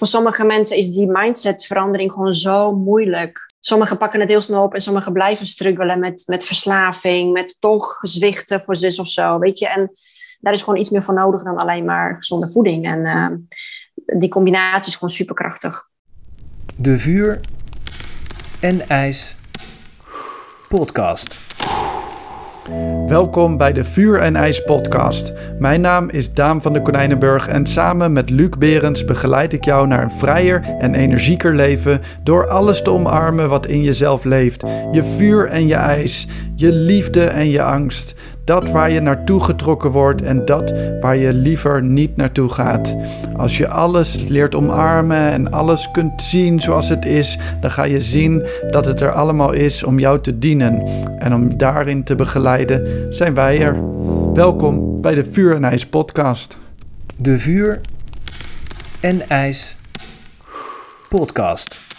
voor sommige mensen is die mindsetverandering gewoon zo moeilijk. Sommigen pakken het heel snel op en sommigen blijven struggelen met, met verslaving, met toch zwichten voor zus of zo, weet je. En daar is gewoon iets meer voor nodig dan alleen maar gezonde voeding. En uh, die combinatie is gewoon superkrachtig. De Vuur en IJs podcast. Welkom bij de Vuur en IJs podcast. Mijn naam is Daan van de Konijnenburg en samen met Luc Berends begeleid ik jou naar een vrijer en energieker leven door alles te omarmen wat in jezelf leeft. Je vuur en je ijs, je liefde en je angst. Dat waar je naartoe getrokken wordt en dat waar je liever niet naartoe gaat. Als je alles leert omarmen en alles kunt zien zoals het is, dan ga je zien dat het er allemaal is om jou te dienen. En om daarin te begeleiden zijn wij er. Welkom bij de Vuur en IJs podcast. De Vuur en IJs podcast.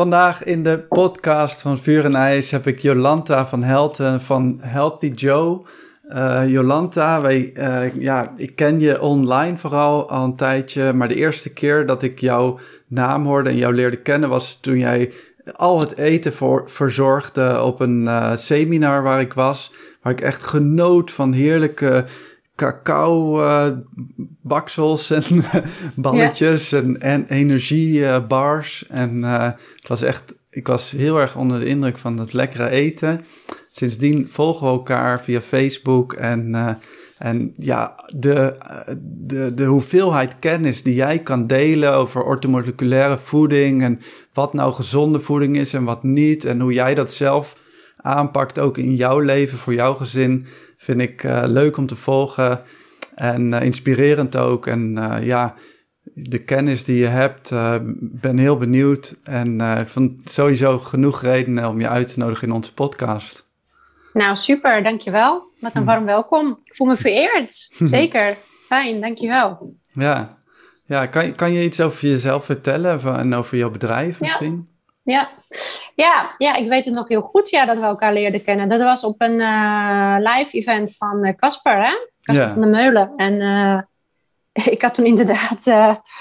Vandaag in de podcast van Vuur en IJs heb ik Jolanta van Helten van Healthy Joe. Uh, Jolanta, wij, uh, ja, ik ken je online vooral al een tijdje, maar de eerste keer dat ik jouw naam hoorde en jou leerde kennen was toen jij al het eten voor, verzorgde op een uh, seminar waar ik was, waar ik echt genoot van heerlijke cacao uh, baksels en balletjes en, en energiebars. en uh, het was echt, ik was heel erg onder de indruk van het lekkere eten. Sindsdien volgen we elkaar via Facebook en, en ja, de, de, de hoeveelheid kennis die jij kan delen over ortomoleculaire voeding en wat nou gezonde voeding is en wat niet en hoe jij dat zelf aanpakt ook in jouw leven voor jouw gezin Vind ik uh, leuk om te volgen en uh, inspirerend ook. En uh, ja, de kennis die je hebt, ben heel benieuwd. En ik vond sowieso genoeg redenen om je uit te nodigen in onze podcast. Nou, super, dankjewel. Wat een hm. warm welkom. Ik voel me vereerd. Zeker. Fijn, dankjewel. Ja, ja kan, kan je iets over jezelf vertellen en over jouw bedrijf misschien? Ja. ja. Ja, ja, ik weet het nog heel goed ja, dat we elkaar leerden kennen. Dat was op een uh, live event van eh, Casper, uh, hè? Casper van de Meulen. En uh, ik had toen inderdaad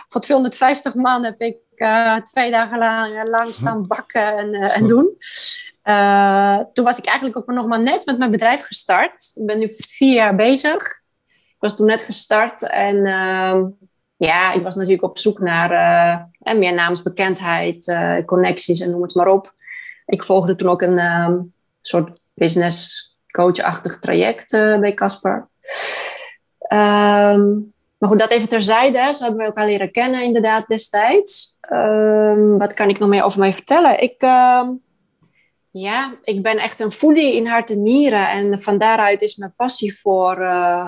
voor 250 man heb ik twee dagen lang, lang staan bakken en, en doen. toen was ik eigenlijk ook nog maar net met mijn bedrijf gestart. Ik ben nu vier jaar bezig. Ik was toen net gestart en ehm, ja, ik was natuurlijk op zoek naar meer naamsbekendheid, connecties en noem het maar op ik volgde toen ook een ehm, soort business coach-achtig traject uh, bij Casper. Um, maar goed, dat even terzijde. Zo hebben we elkaar leren kennen inderdaad destijds. Um, wat kan ik nog meer over mij vertellen? Ik, ja, ik ben echt een foodie in hart en nieren. En van daaruit is mijn passie voor, uh,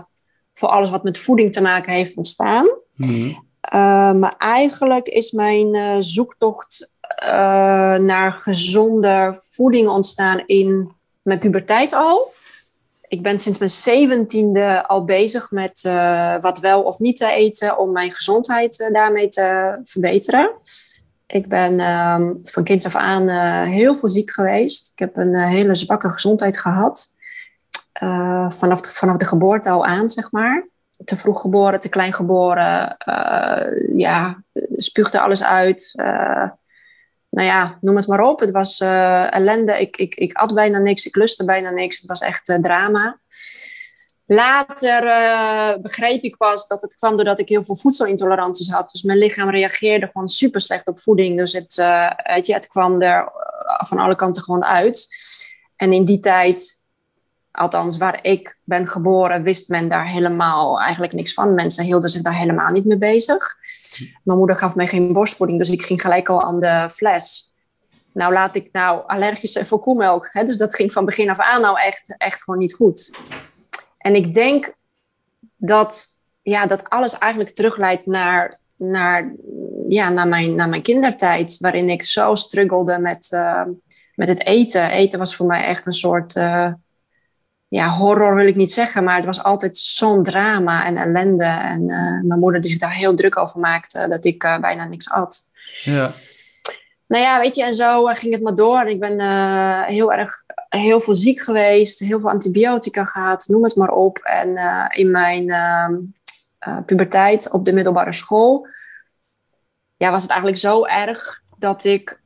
voor alles wat met voeding te maken heeft ontstaan. Mm. Uh, maar eigenlijk is mijn uh, zoektocht uh, naar gezonde voeding ontstaan in mijn puberteit al. Ik ben sinds mijn zeventiende al bezig met uh, wat wel of niet te eten om mijn gezondheid uh, daarmee te verbeteren. Ik ben um, van kinds af aan heel veel ziek geweest. Ik heb een hele zwakke gezondheid gehad. vanaf, de, vanaf de geboorte al aan, zeg maar te vroeg geboren, te klein geboren. Uh, ja, spuugde alles uit. Uh, nou ja, noem het maar op. Het was uh, ellende. Ik, ik, ik at bijna niks, ik lustte bijna niks. Het was echt uh, drama. Later uh, begreep ik pas dat het kwam doordat ik heel veel voedselintoleranties had. Dus mijn lichaam reageerde gewoon super slecht op voeding. Dus het, het, het kwam er van alle kanten gewoon uit. En in die tijd althans waar ik ben geboren, wist men daar helemaal eigenlijk niks van. Mensen hielden zich daar helemaal niet mee bezig. Mijn moeder gaf mij geen borstvoeding, dus ik ging gelijk al aan de fles. Nou laat ik nou allergisch zijn voor koemelk. Hè? Dus dat ging van begin af aan nou echt, echt gewoon niet goed. En ik denk dat, ja, dat alles eigenlijk terugleidt naar, naar, ja, naar, mijn, naar mijn kindertijd. Waarin ik zo struggelde met, uh, met het eten. Eten was voor mij echt een soort... Uh, ja, horror wil ik niet zeggen, maar het was altijd zo'n drama en ellende. En uh, mijn moeder die zich daar heel druk over maakte, dat ik uh, bijna niks at. Ja. Nou ja, weet je, en zo ging het maar door. Ik ben heel erg, heel veel ziek geweest, heel veel antibiotica gehad, noem het maar op. En in mijn, ehm, puberteit op de middelbare school, ja, was het eigenlijk zo erg dat ik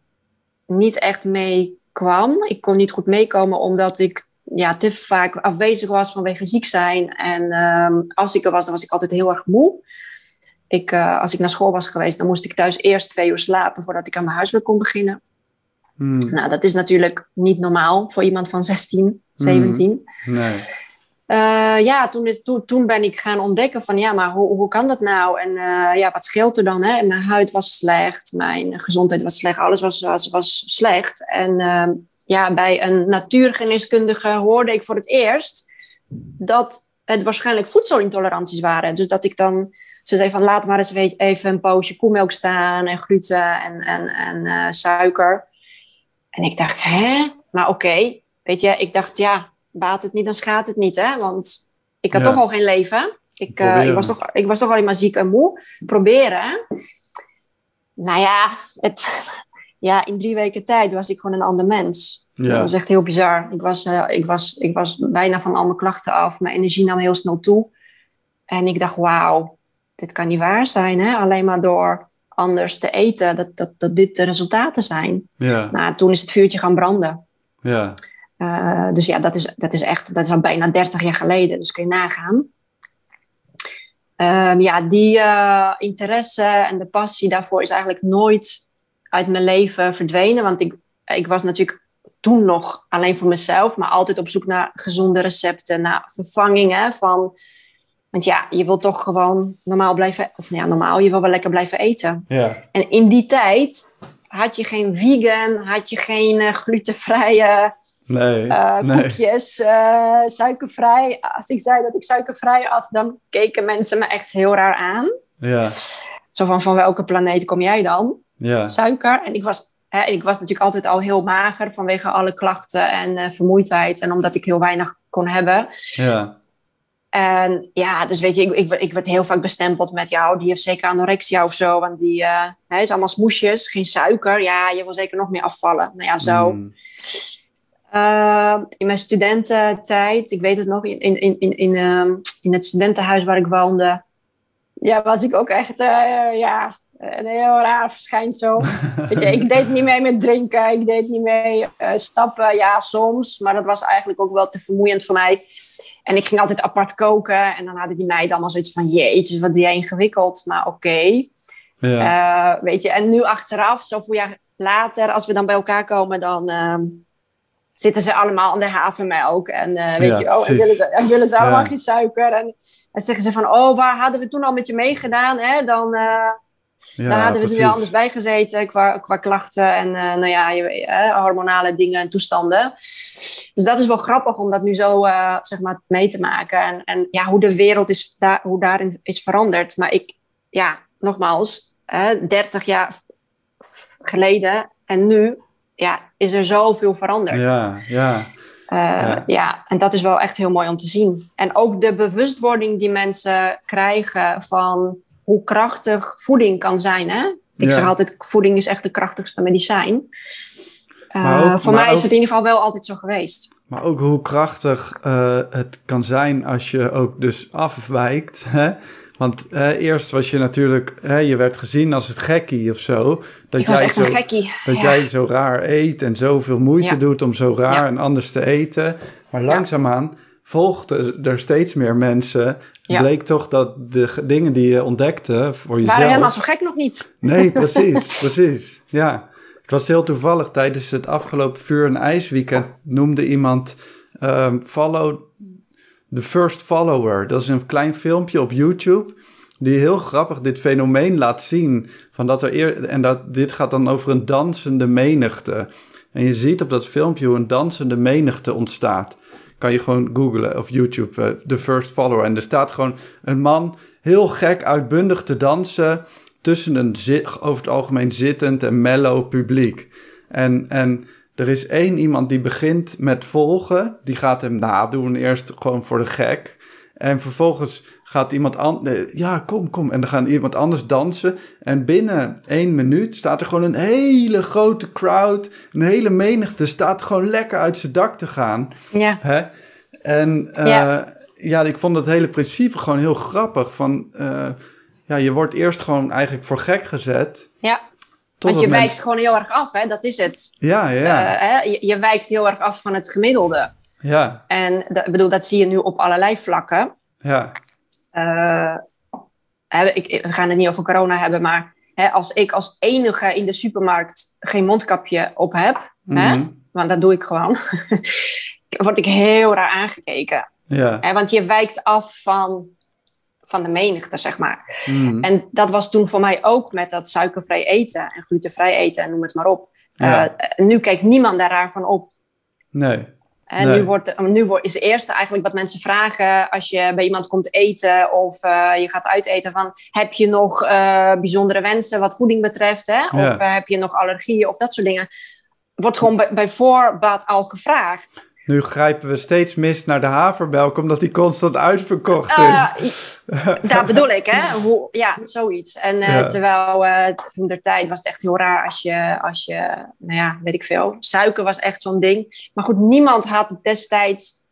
niet echt mee kwam. Ik kon niet goed meekomen omdat ik ja, te vaak afwezig was vanwege ziek zijn. En ehm, als ik er was, dan was ik altijd heel erg moe. Ik, uh, als ik naar school was geweest, dan moest ik thuis eerst twee uur slapen voordat ik aan mijn huiswerk kon beginnen. Hmm. Nou, dat is natuurlijk niet normaal voor iemand van 16, 17. Hmm. Nee. Uh, ja, toen, is, toen, toen ben ik gaan ontdekken van ja, maar hoe, hoe kan dat nou? En uh, ja, wat scheelt er dan? Hè? Mijn huid was slecht, mijn gezondheid was slecht, alles was, was, was slecht. En uh, ja, bij een natuurgeneeskundige hoorde ik voor het eerst dat het waarschijnlijk voedselintoleranties waren. Dus dat ik dan, ze zei van laat maar eens even een poosje koemelk staan en gluten en, en, en suiker. En ik dacht, hè? Maar oké, weet je, ik dacht ja baat het niet, dan schaadt het niet. Hè? Want ik had toch al geen leven. Ik, uh, ik, was toch, ik was toch alleen maar ziek en moe. Proberen. Nou ja, het, ja, in drie weken tijd was ik gewoon een ander mens. Ja. Dat was echt heel bizar. Ik was, uh, ik, was, ik was bijna van al mijn klachten af. Mijn energie nam heel snel toe. En ik dacht, wauw, dit kan niet waar zijn. Hè? Alleen maar door anders te eten, dat, dat, dat dit de resultaten zijn. Ja. Nou, toen is het vuurtje gaan branden. Ja. Uh, dus ja, dat is, dat is echt, dat is al bijna 30 jaar geleden, dus kun je nagaan. Um, ja, die uh, interesse en de passie daarvoor is eigenlijk nooit uit mijn leven verdwenen. Want ik, ik was natuurlijk toen nog alleen voor mezelf, maar altijd op zoek naar gezonde recepten, naar vervangingen van. Want ja, je wil toch gewoon normaal blijven, of nou ja, normaal, je wil wel lekker blijven eten. Ja. En in die tijd had je geen vegan, had je geen uh, glutenvrije Nee, uh, nee. koekjes, uh, suikervrij. Als ik zei dat ik suikervrij at, dan keken mensen me echt heel raar aan. Ja. Zo van, van welke planeet kom jij dan? Ja. Suiker. En ik was, hè, ik was natuurlijk altijd al heel mager vanwege alle klachten en uh, vermoeidheid. En omdat ik heel weinig kon hebben. Ja. En ja, dus weet je, ik, ik, ik werd heel vaak bestempeld met... ja, die heeft zeker anorexia of zo. Want die uh, hè, is allemaal smoesjes, geen suiker. Ja, je wil zeker nog meer afvallen. Nou ja, zo... Mm. Uh, in mijn studententijd, ik weet het nog, in, in, in, in, uh, in het studentenhuis waar ik woonde, ja, was ik ook echt uh, ja, een heel raar verschijnsel. weet je, ik deed niet mee met drinken, ik deed niet mee stappen, ja, soms, maar dat was eigenlijk ook wel te vermoeiend voor mij. En ik ging altijd apart koken en dan hadden die meiden allemaal zoiets van, jezus, wat doe jij ingewikkeld, maar oké. Okay. Ja. weet je, en nu achteraf, zoveel jaar later, als we dan bij elkaar komen, dan ehm, zitten ze allemaal aan de havermelk. En uh, weet Ja, je, oh, en willen ze, en willen ze allemaal Ja. geen suiker. En, en zeggen ze van, oh, waar hadden we toen al met je meegedaan? Hè? Dan, eh, Ja, dan hadden we weer anders bij gezeten qua, qua klachten en eh, nou ja, je, weet, hè, hormonale dingen en toestanden. Dus dat is wel grappig om dat nu zo eh, zeg maar mee te maken. En, en ja, hoe de wereld is, daar hoe daarin is veranderd. Maar ik, ja, nogmaals, hè, 30 jaar geleden en nu ja, is er zoveel veranderd. Ja, ja. Uh, Ja. ja. en dat is wel echt heel mooi om te zien. En ook de bewustwording die mensen krijgen van hoe krachtig voeding kan zijn. Hè? Ik Ja. zeg altijd, voeding is echt de krachtigste medicijn. Uh, ook- voor mij is ook- het in ieder geval wel altijd zo geweest. Maar ook hoe krachtig eh, het kan zijn als je ook dus afwijkt. Hè? Want eh, eerst was je natuurlijk, hè, je werd gezien als het gekkie of zo. Dat ik jij zo. Dat Ja. jij zo raar eet en zoveel moeite Ja. doet om zo raar Ja. en anders te eten. Maar langzaamaan volgden er steeds meer mensen. Ja. bleek toch dat de dingen die je ontdekte voor jezelf... waren helemaal zo gek nog niet. Nee, precies, precies. Ja. Het was heel toevallig tijdens het afgelopen vuur- en ijsweekend noemde iemand ehm, follow the first follower. Dat is een klein filmpje op YouTube die heel grappig dit fenomeen laat zien van dat er eer, en dat dit gaat dan over een dansende menigte. En je ziet op dat filmpje hoe een dansende menigte ontstaat. Kan je gewoon googlen of YouTube, eh, The First Follower. En er staat gewoon een man heel gek uitbundig te dansen tussen een over het algemeen zittend en mellow publiek. En, en er is één iemand die begint met volgen. Die gaat hem nadoen, eerst gewoon voor de gek. En vervolgens gaat iemand anders... Ja, kom, kom. En dan gaat iemand anders dansen. En binnen één minuut staat er gewoon een hele grote crowd. Een hele menigte staat gewoon lekker uit zijn dak te gaan. Ja, Hè? En, eh, Ja. ja, ik vond het hele principe gewoon heel grappig. Van, eh, ja, je wordt eerst gewoon eigenlijk voor gek gezet. Ja, want je wijkt gewoon heel erg af, hè? dat is het. Ja, ja. Uh, hè? Je, je, wijkt heel erg af van het gemiddelde. Ja. En ik bedoel, dat zie je nu op allerlei vlakken. Ja. Uh, ik, we gaan het niet over corona hebben, maar hè, als ik als enige in de supermarkt geen mondkapje op heb, hè, Mhm. want dat doe ik gewoon, word ik heel raar aangekeken. Ja. Hè, want je wijkt af van, van de menigte, zeg maar. Mhm. En dat was toen voor mij ook met dat suikervrij eten en glutenvrij eten en noem het maar op. Ja. Uh, nu kijkt niemand daar raar van op. Nee. En Nee. nu, wordt, nu wordt, is het eerste eigenlijk wat mensen vragen als je bij iemand komt eten of eh, je gaat uiteten van heb je nog eh, bijzondere wensen wat voeding betreft hè? of Ja. eh, heb je nog allergieën of dat soort dingen. Wordt gewoon bij, bij voorbaat al gevraagd. Nu grijpen we steeds mis naar de haverbelk, omdat die constant uitverkocht is. Uh, daar bedoel ik, hè? Hoe, ja, zoiets. En uh, Ja. terwijl uh, toen der tijd was het echt heel raar als je, als je, nou ja, weet ik veel. Suiker was echt zo'n ding. Maar goed, niemand had destijds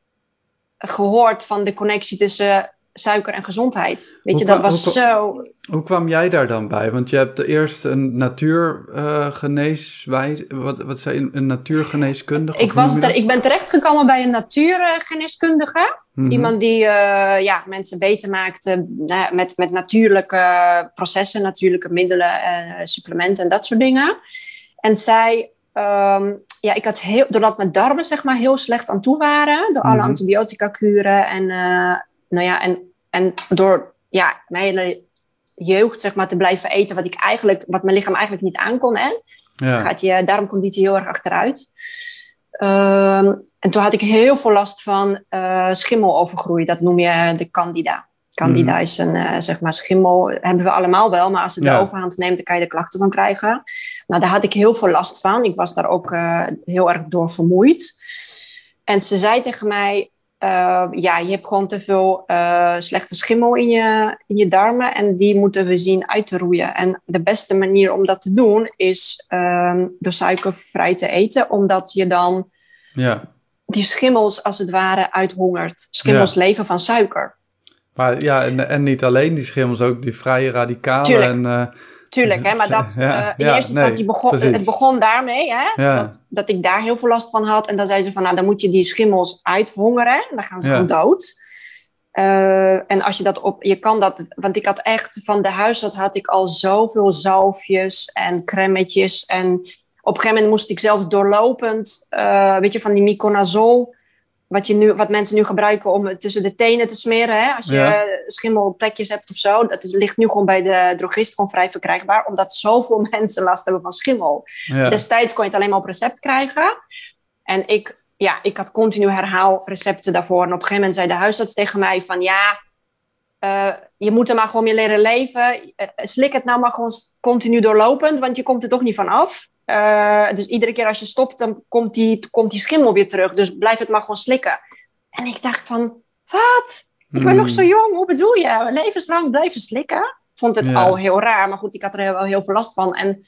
gehoord van de connectie tussen suiker en gezondheid. Weet je, dat was hoe zo. Hoe kwam jij daar dan bij? Want je hebt eerst een natuurgeneeswijze, wat, wat zei je, een natuurgeneeskundige? Ik, was noem je er, ik ben terechtgekomen bij een natuurgeneeskundige. Mhm. Iemand die eh, ja, mensen beter maakte nou, met, met natuurlijke processen, natuurlijke middelen, eh, supplementen en dat soort dingen. En zij, ehm, ja, ik had heel, doordat mijn darmen zeg maar heel slecht aan toe waren, door alle Mhm. antibiotica kuren en, eh, nou ja, en, en door ja, mijn hele jeugd zeg maar te blijven eten wat ik eigenlijk, wat mijn lichaam eigenlijk niet aankon. Hè? ja. gaat je darmconditie heel erg achteruit. Ehm, en toen had ik heel veel last van eh, schimmelovergroei. Dat noem je de candida. Candida Mhm. is een eh, zeg maar schimmel. Hebben we allemaal wel, maar als het Ja. de overhand neemt, dan kan je er klachten van krijgen. Nou, daar had ik heel veel last van. Ik was daar ook eh, heel erg door vermoeid. En ze zei tegen mij: eh, Ja, je hebt gewoon te veel eh, slechte schimmel in je, in je darmen. En die moeten we zien uit te roeien. En de beste manier om dat te doen is ehm, door suikervrij te eten, omdat je dan ja. die schimmels als het ware uithongert. Schimmels leven van suiker. Maar ja, en, en niet alleen die schimmels, ook die vrije radicalen. Tuurlijk. En, eh, Tuurlijk, hè, maar dat, Ja, eh, in ja, eerste nee, instantie begon precies. het begon daarmee, hè, Ja. dat, dat ik daar heel veel last van had. En dan zei ze van, nou, dan moet je die schimmels uithongeren. Dan gaan ze gewoon dood. Eh, en als je dat op, je kan dat, want ik had echt van de huisarts had ik al zoveel zalfjes en cremmetjes. En op een gegeven moment moest ik zelfs doorlopend, eh, weet je, van die Miconazol, wat, je nu, wat mensen nu gebruiken om het tussen de tenen te smeren. Hè? Als je Ja. eh, schimmelplekjes hebt of zo. Dat is, ligt nu gewoon bij de drogist gewoon vrij verkrijgbaar. Omdat zoveel mensen last hebben van schimmel. ja. Destijds kon je het alleen maar op recept krijgen. En ik, ja, ik had continu herhaalrecepten daarvoor. En op een gegeven moment zei de huisarts tegen mij van... Ja, eh, je moet er maar gewoon mee leren leven. Eh, slik het nou maar gewoon continu doorlopend. Want je komt er toch niet van af. Eh, dus iedere keer als je stopt, dan komt die, komt die schimmel weer terug. Dus blijf het maar gewoon slikken. En ik dacht van, wat? Ik ben nog zo jong, hoe bedoel je? Levenslang blijven slikken? Ik vond het Ja. al heel raar, maar goed, ik had er wel heel veel last van. En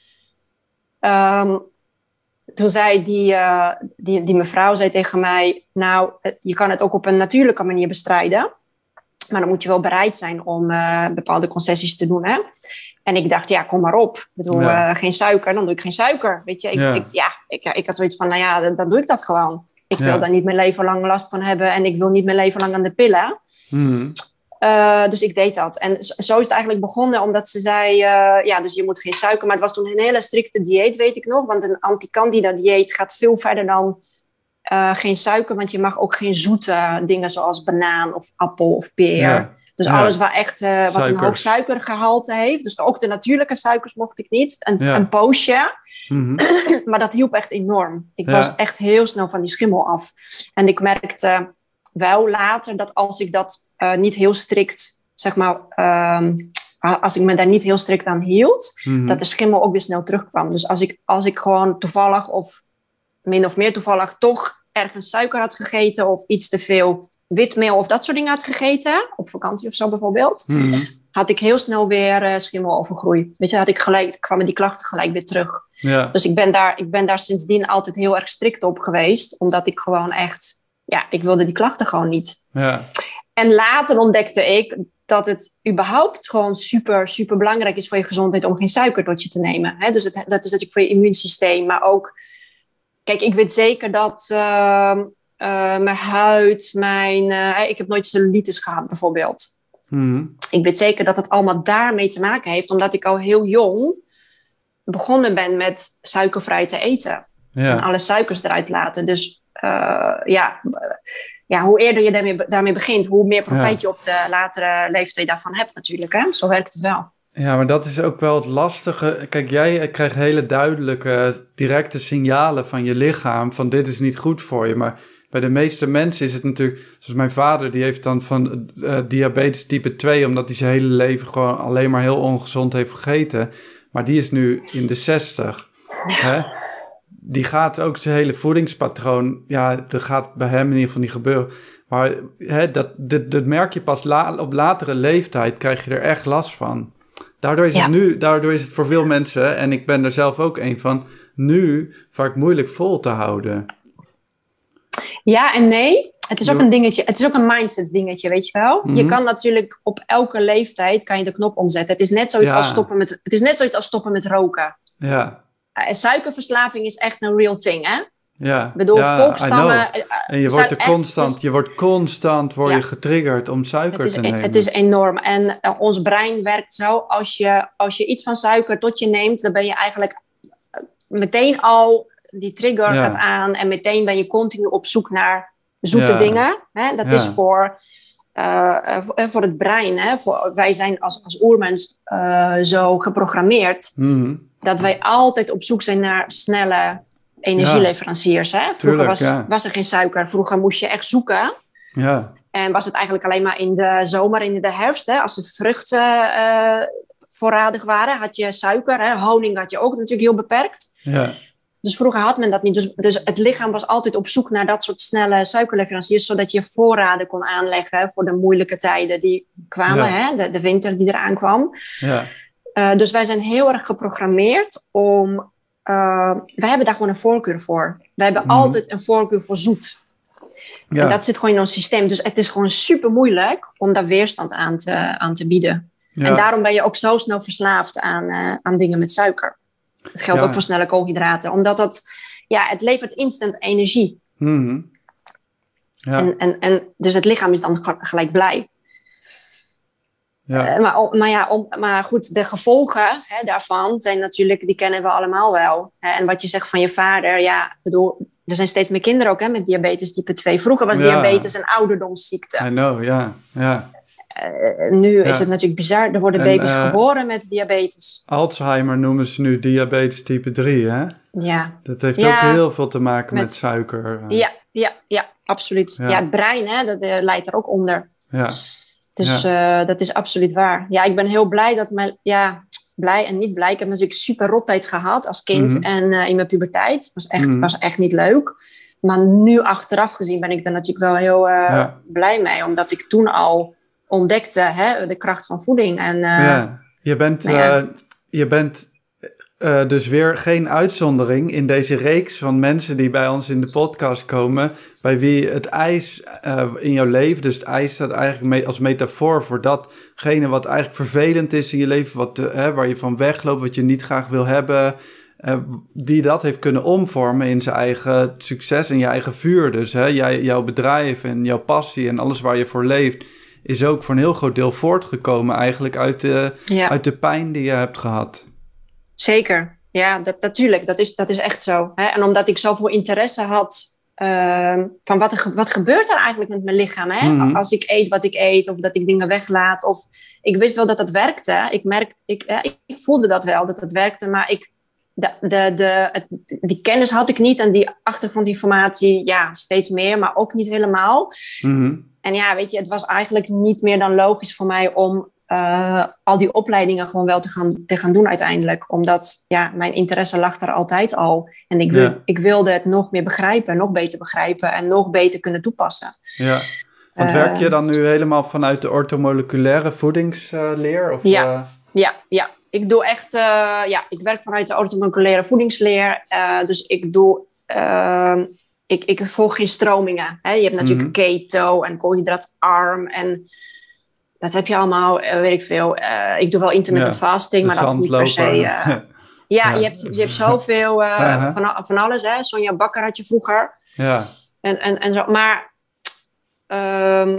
ehm, toen zei die, eh, die, die mevrouw zei tegen mij, nou, je kan het ook op een natuurlijke manier bestrijden. Maar dan moet je wel bereid zijn om eh, bepaalde concessies te doen, hè? En ik dacht, ja, kom maar op. Ik bedoel, Ja. eh, geen suiker, dan doe ik geen suiker. Weet je, ik, Ja. ik, ja, ik, ik had zoiets van, nou ja, dan, dan doe ik dat gewoon. Ik wil daar niet mijn leven lang last van hebben en ik wil niet mijn leven lang aan de pillen. Mhm. Eh, dus ik deed dat. En zo zo is het eigenlijk begonnen, omdat ze zei: eh, ja, dus je moet geen suiker. Maar het was toen een hele strikte dieet, weet ik nog. Want een anti-candida-dieet gaat veel verder dan geen suiker. Want je mag ook geen zoete dingen zoals banaan of appel of peer. Dus Ja. alles waar echt, eh, wat een hoog suikergehalte heeft. Dus ook de natuurlijke suikers mocht ik niet. Een, Ja. een poosje. Mhm. Maar dat hielp echt enorm. Ik Ja. was echt heel snel van die schimmel af. En ik merkte wel later dat als ik dat eh, niet heel strikt, zeg maar, ehm, als ik me daar niet heel strikt aan hield, Mhm. dat de schimmel ook weer snel terugkwam. Dus als ik, als ik gewoon toevallig of min of meer toevallig toch ergens suiker had gegeten of iets te veel witmeel of dat soort dingen had gegeten, op vakantie of zo bijvoorbeeld, Mhm. had ik heel snel weer eh schimmelovergroei. Weet je, had ik gelijk, kwamen die klachten gelijk weer terug. Ja. Dus ik ben, daar, ik ben daar sindsdien altijd heel erg strikt op geweest. Omdat ik gewoon echt... Ja, ik wilde die klachten gewoon niet. Ja. En later ontdekte ik dat het überhaupt gewoon super, super belangrijk is voor je gezondheid om geen suiker tot je te nemen. Dus het, dat is natuurlijk voor je immuunsysteem, maar ook, kijk, ik weet zeker dat uh, mijn huid, mijn, uh, ik heb nooit cellulitis gehad bijvoorbeeld. Mm. Ik weet zeker dat het allemaal daarmee te maken heeft, omdat ik al heel jong begonnen ben met suikervrij te eten. Ja. En alle suikers eruit laten. Dus uh, ja, ja, hoe eerder je daarmee, daarmee begint, hoe meer profijt je op de latere leeftijd daarvan hebt natuurlijk. Hè? Zo werkt het wel. Ja, maar dat is ook wel het lastige. Kijk, jij krijgt hele duidelijke, directe signalen van je lichaam van dit is niet goed voor je. Maar bij de meeste mensen is het natuurlijk, zoals mijn vader, die heeft dan van uh, diabetes type 2, omdat hij zijn hele leven gewoon alleen maar heel ongezond heeft gegeten. Maar die is nu in de 60. Hè? Die gaat ook zijn hele voedingspatroon, ja, dat gaat bij hem in ieder geval niet gebeuren. Maar hè, dat, dat, dat merk je pas la, op latere leeftijd, krijg je er echt last van. Daardoor is, Ja. het nu, daardoor is het voor veel mensen, en ik ben er zelf ook een van, nu vaak moeilijk vol te houden. Ja en nee. Het is ook een dingetje. Het is ook een mindset dingetje, weet je wel. Je Mhm. kan natuurlijk op elke leeftijd kan je de knop omzetten. Het is net zoiets Ja. als stoppen met. Het is net zoiets als stoppen met roken. Ja, Eh, suikerverslaving is echt een real thing, hè? ja. Ik bedoel, ja, volkstammen. eh, eh, En je wordt er constant, is- je wordt constant word je getriggerd om suiker is, te nemen. het is enorm. En ons brein werkt zo. Als je, als je iets van suiker tot je neemt, dan ben je eigenlijk meteen al die trigger Ja. gaat aan. En meteen ben je continu op zoek naar zoete Ja. dingen. Hè? Dat is voor, eh, eh, voor, het brein. Hè? Voor, wij zijn als, als oermens eh, zo geprogrammeerd Mhm. dat wij altijd op zoek zijn naar snelle energieleveranciers. Hè? Vroeger Tuurlijk, was, was er geen suiker. Vroeger moest je echt zoeken. Ja, En was het eigenlijk alleen maar in de zomer en in de herfst. Hè, als de vruchten voorradig waren, had je suiker. Hè, honing had je ook natuurlijk heel beperkt. ja, Dus vroeger had men dat niet. Dus, dus het lichaam was altijd op zoek naar dat soort snelle suikerleveranciers. Zodat je voorraden kon aanleggen voor de moeilijke tijden die kwamen. Ja. Hè, de, de winter die eraan kwam. ja, Eh, dus wij zijn heel erg geprogrammeerd om... eh, wij hebben daar gewoon een voorkeur voor. We hebben Mhm. altijd een voorkeur voor zoet. En ja, dat zit gewoon in ons systeem. Dus het is gewoon super moeilijk om daar weerstand aan te, aan te bieden. ja. En daarom ben je ook zo snel verslaafd aan, eh, aan dingen met suiker. Het geldt Ja. ook voor snelle koolhydraten. Omdat dat, ja, het levert instant energie. Mhm. ja, En, en, en, dus het lichaam is dan ge- gelijk blij. ja, Eh, maar, maar, ja, om, maar goed, de gevolgen hè, daarvan zijn natuurlijk, die kennen we allemaal wel. Hè. En wat je zegt van je vader, ja, bedoel, er zijn steeds meer kinderen ook hè, met diabetes type 2. Vroeger was Ja. diabetes een ouderdomsziekte. I know, ja, ja. Eh, nu is het natuurlijk bizar. Er worden En, baby's eh, geboren met diabetes. Alzheimer noemen ze nu diabetes type 3, hè? Ja, Dat heeft Ja. ook heel veel te maken met, Met- suiker. eh. ja, ja, ja absoluut. Ja. Ja. het brein hè, dat leidt er ook onder. ja, Dus dat is absoluut waar. Ja, ik ben heel blij dat mijn... Ja, blij en niet blij. Ik heb natuurlijk super rottijd gehad als kind Mhm. en in mijn puberteit. Het was echt, Mhm. was echt niet leuk. Maar nu achteraf gezien ben ik er natuurlijk wel heel blij mee. Omdat ik toen al ontdekte hè, de kracht van voeding. En, eh, ja. Je bent, nou ja. eh, je bent eh, dus weer geen uitzondering in deze reeks van mensen die bij ons in de podcast komen, bij wie het ijs in jouw leven, dus het ijs staat eigenlijk me- als metafoor voor datgene wat eigenlijk vervelend is in je leven, wat, hè, waar je van wegloopt, wat je niet graag wil hebben, die dat heeft kunnen omvormen in zijn eigen succes en je eigen vuur. Dus hè, jij, jouw bedrijf en jouw passie en alles waar je voor leeft, is ook voor een heel groot deel voortgekomen eigenlijk uit de, ja. uit de pijn die je hebt gehad. Zeker, ja, dat, natuurlijk, dat is, dat is echt zo. Hè? En omdat ik zoveel interesse had ehm, van wat, er, wat gebeurt er eigenlijk met mijn lichaam? Hè? Mhm. Als ik eet wat ik eet, of dat ik dingen weglaat. Of ik wist wel dat dat werkte. Ik, merk, ik, eh, ik, voelde dat wel, dat dat werkte. Maar ik, de, de, de, het, die kennis had ik niet en die achtergrondinformatie, ja, steeds meer, maar ook niet helemaal. Mhm. En ja, weet je, het was eigenlijk niet meer dan logisch voor mij om eh, al die opleidingen gewoon wel te gaan, te gaan doen uiteindelijk. Omdat ja, mijn interesse lag er altijd al. En ik, wil, Ja. ik wilde het nog meer begrijpen, nog beter begrijpen en nog beter kunnen toepassen. Ja. Want werk je dan nu helemaal vanuit de orthomoleculaire voedingsleer? Of, Ja. eh, Ja, ja. Ik doe echt, eh, ja, ik werk vanuit de orthomoleculaire voedingsleer. Dus ik doe ik, ik volg geen stromingen. Hè? Je hebt natuurlijk keto en koolhydraatarm en dat heb je allemaal, eh, weet ik veel. Eh, ik doe wel intermittent Ja, fasting, maar dat is niet per se... eh, ja, Ja. Je, hebt, je hebt zoveel Uh-huh. van, van alles. Hè? Sonja Bakker had je vroeger. ja, En, en, en zo. Maar ehm,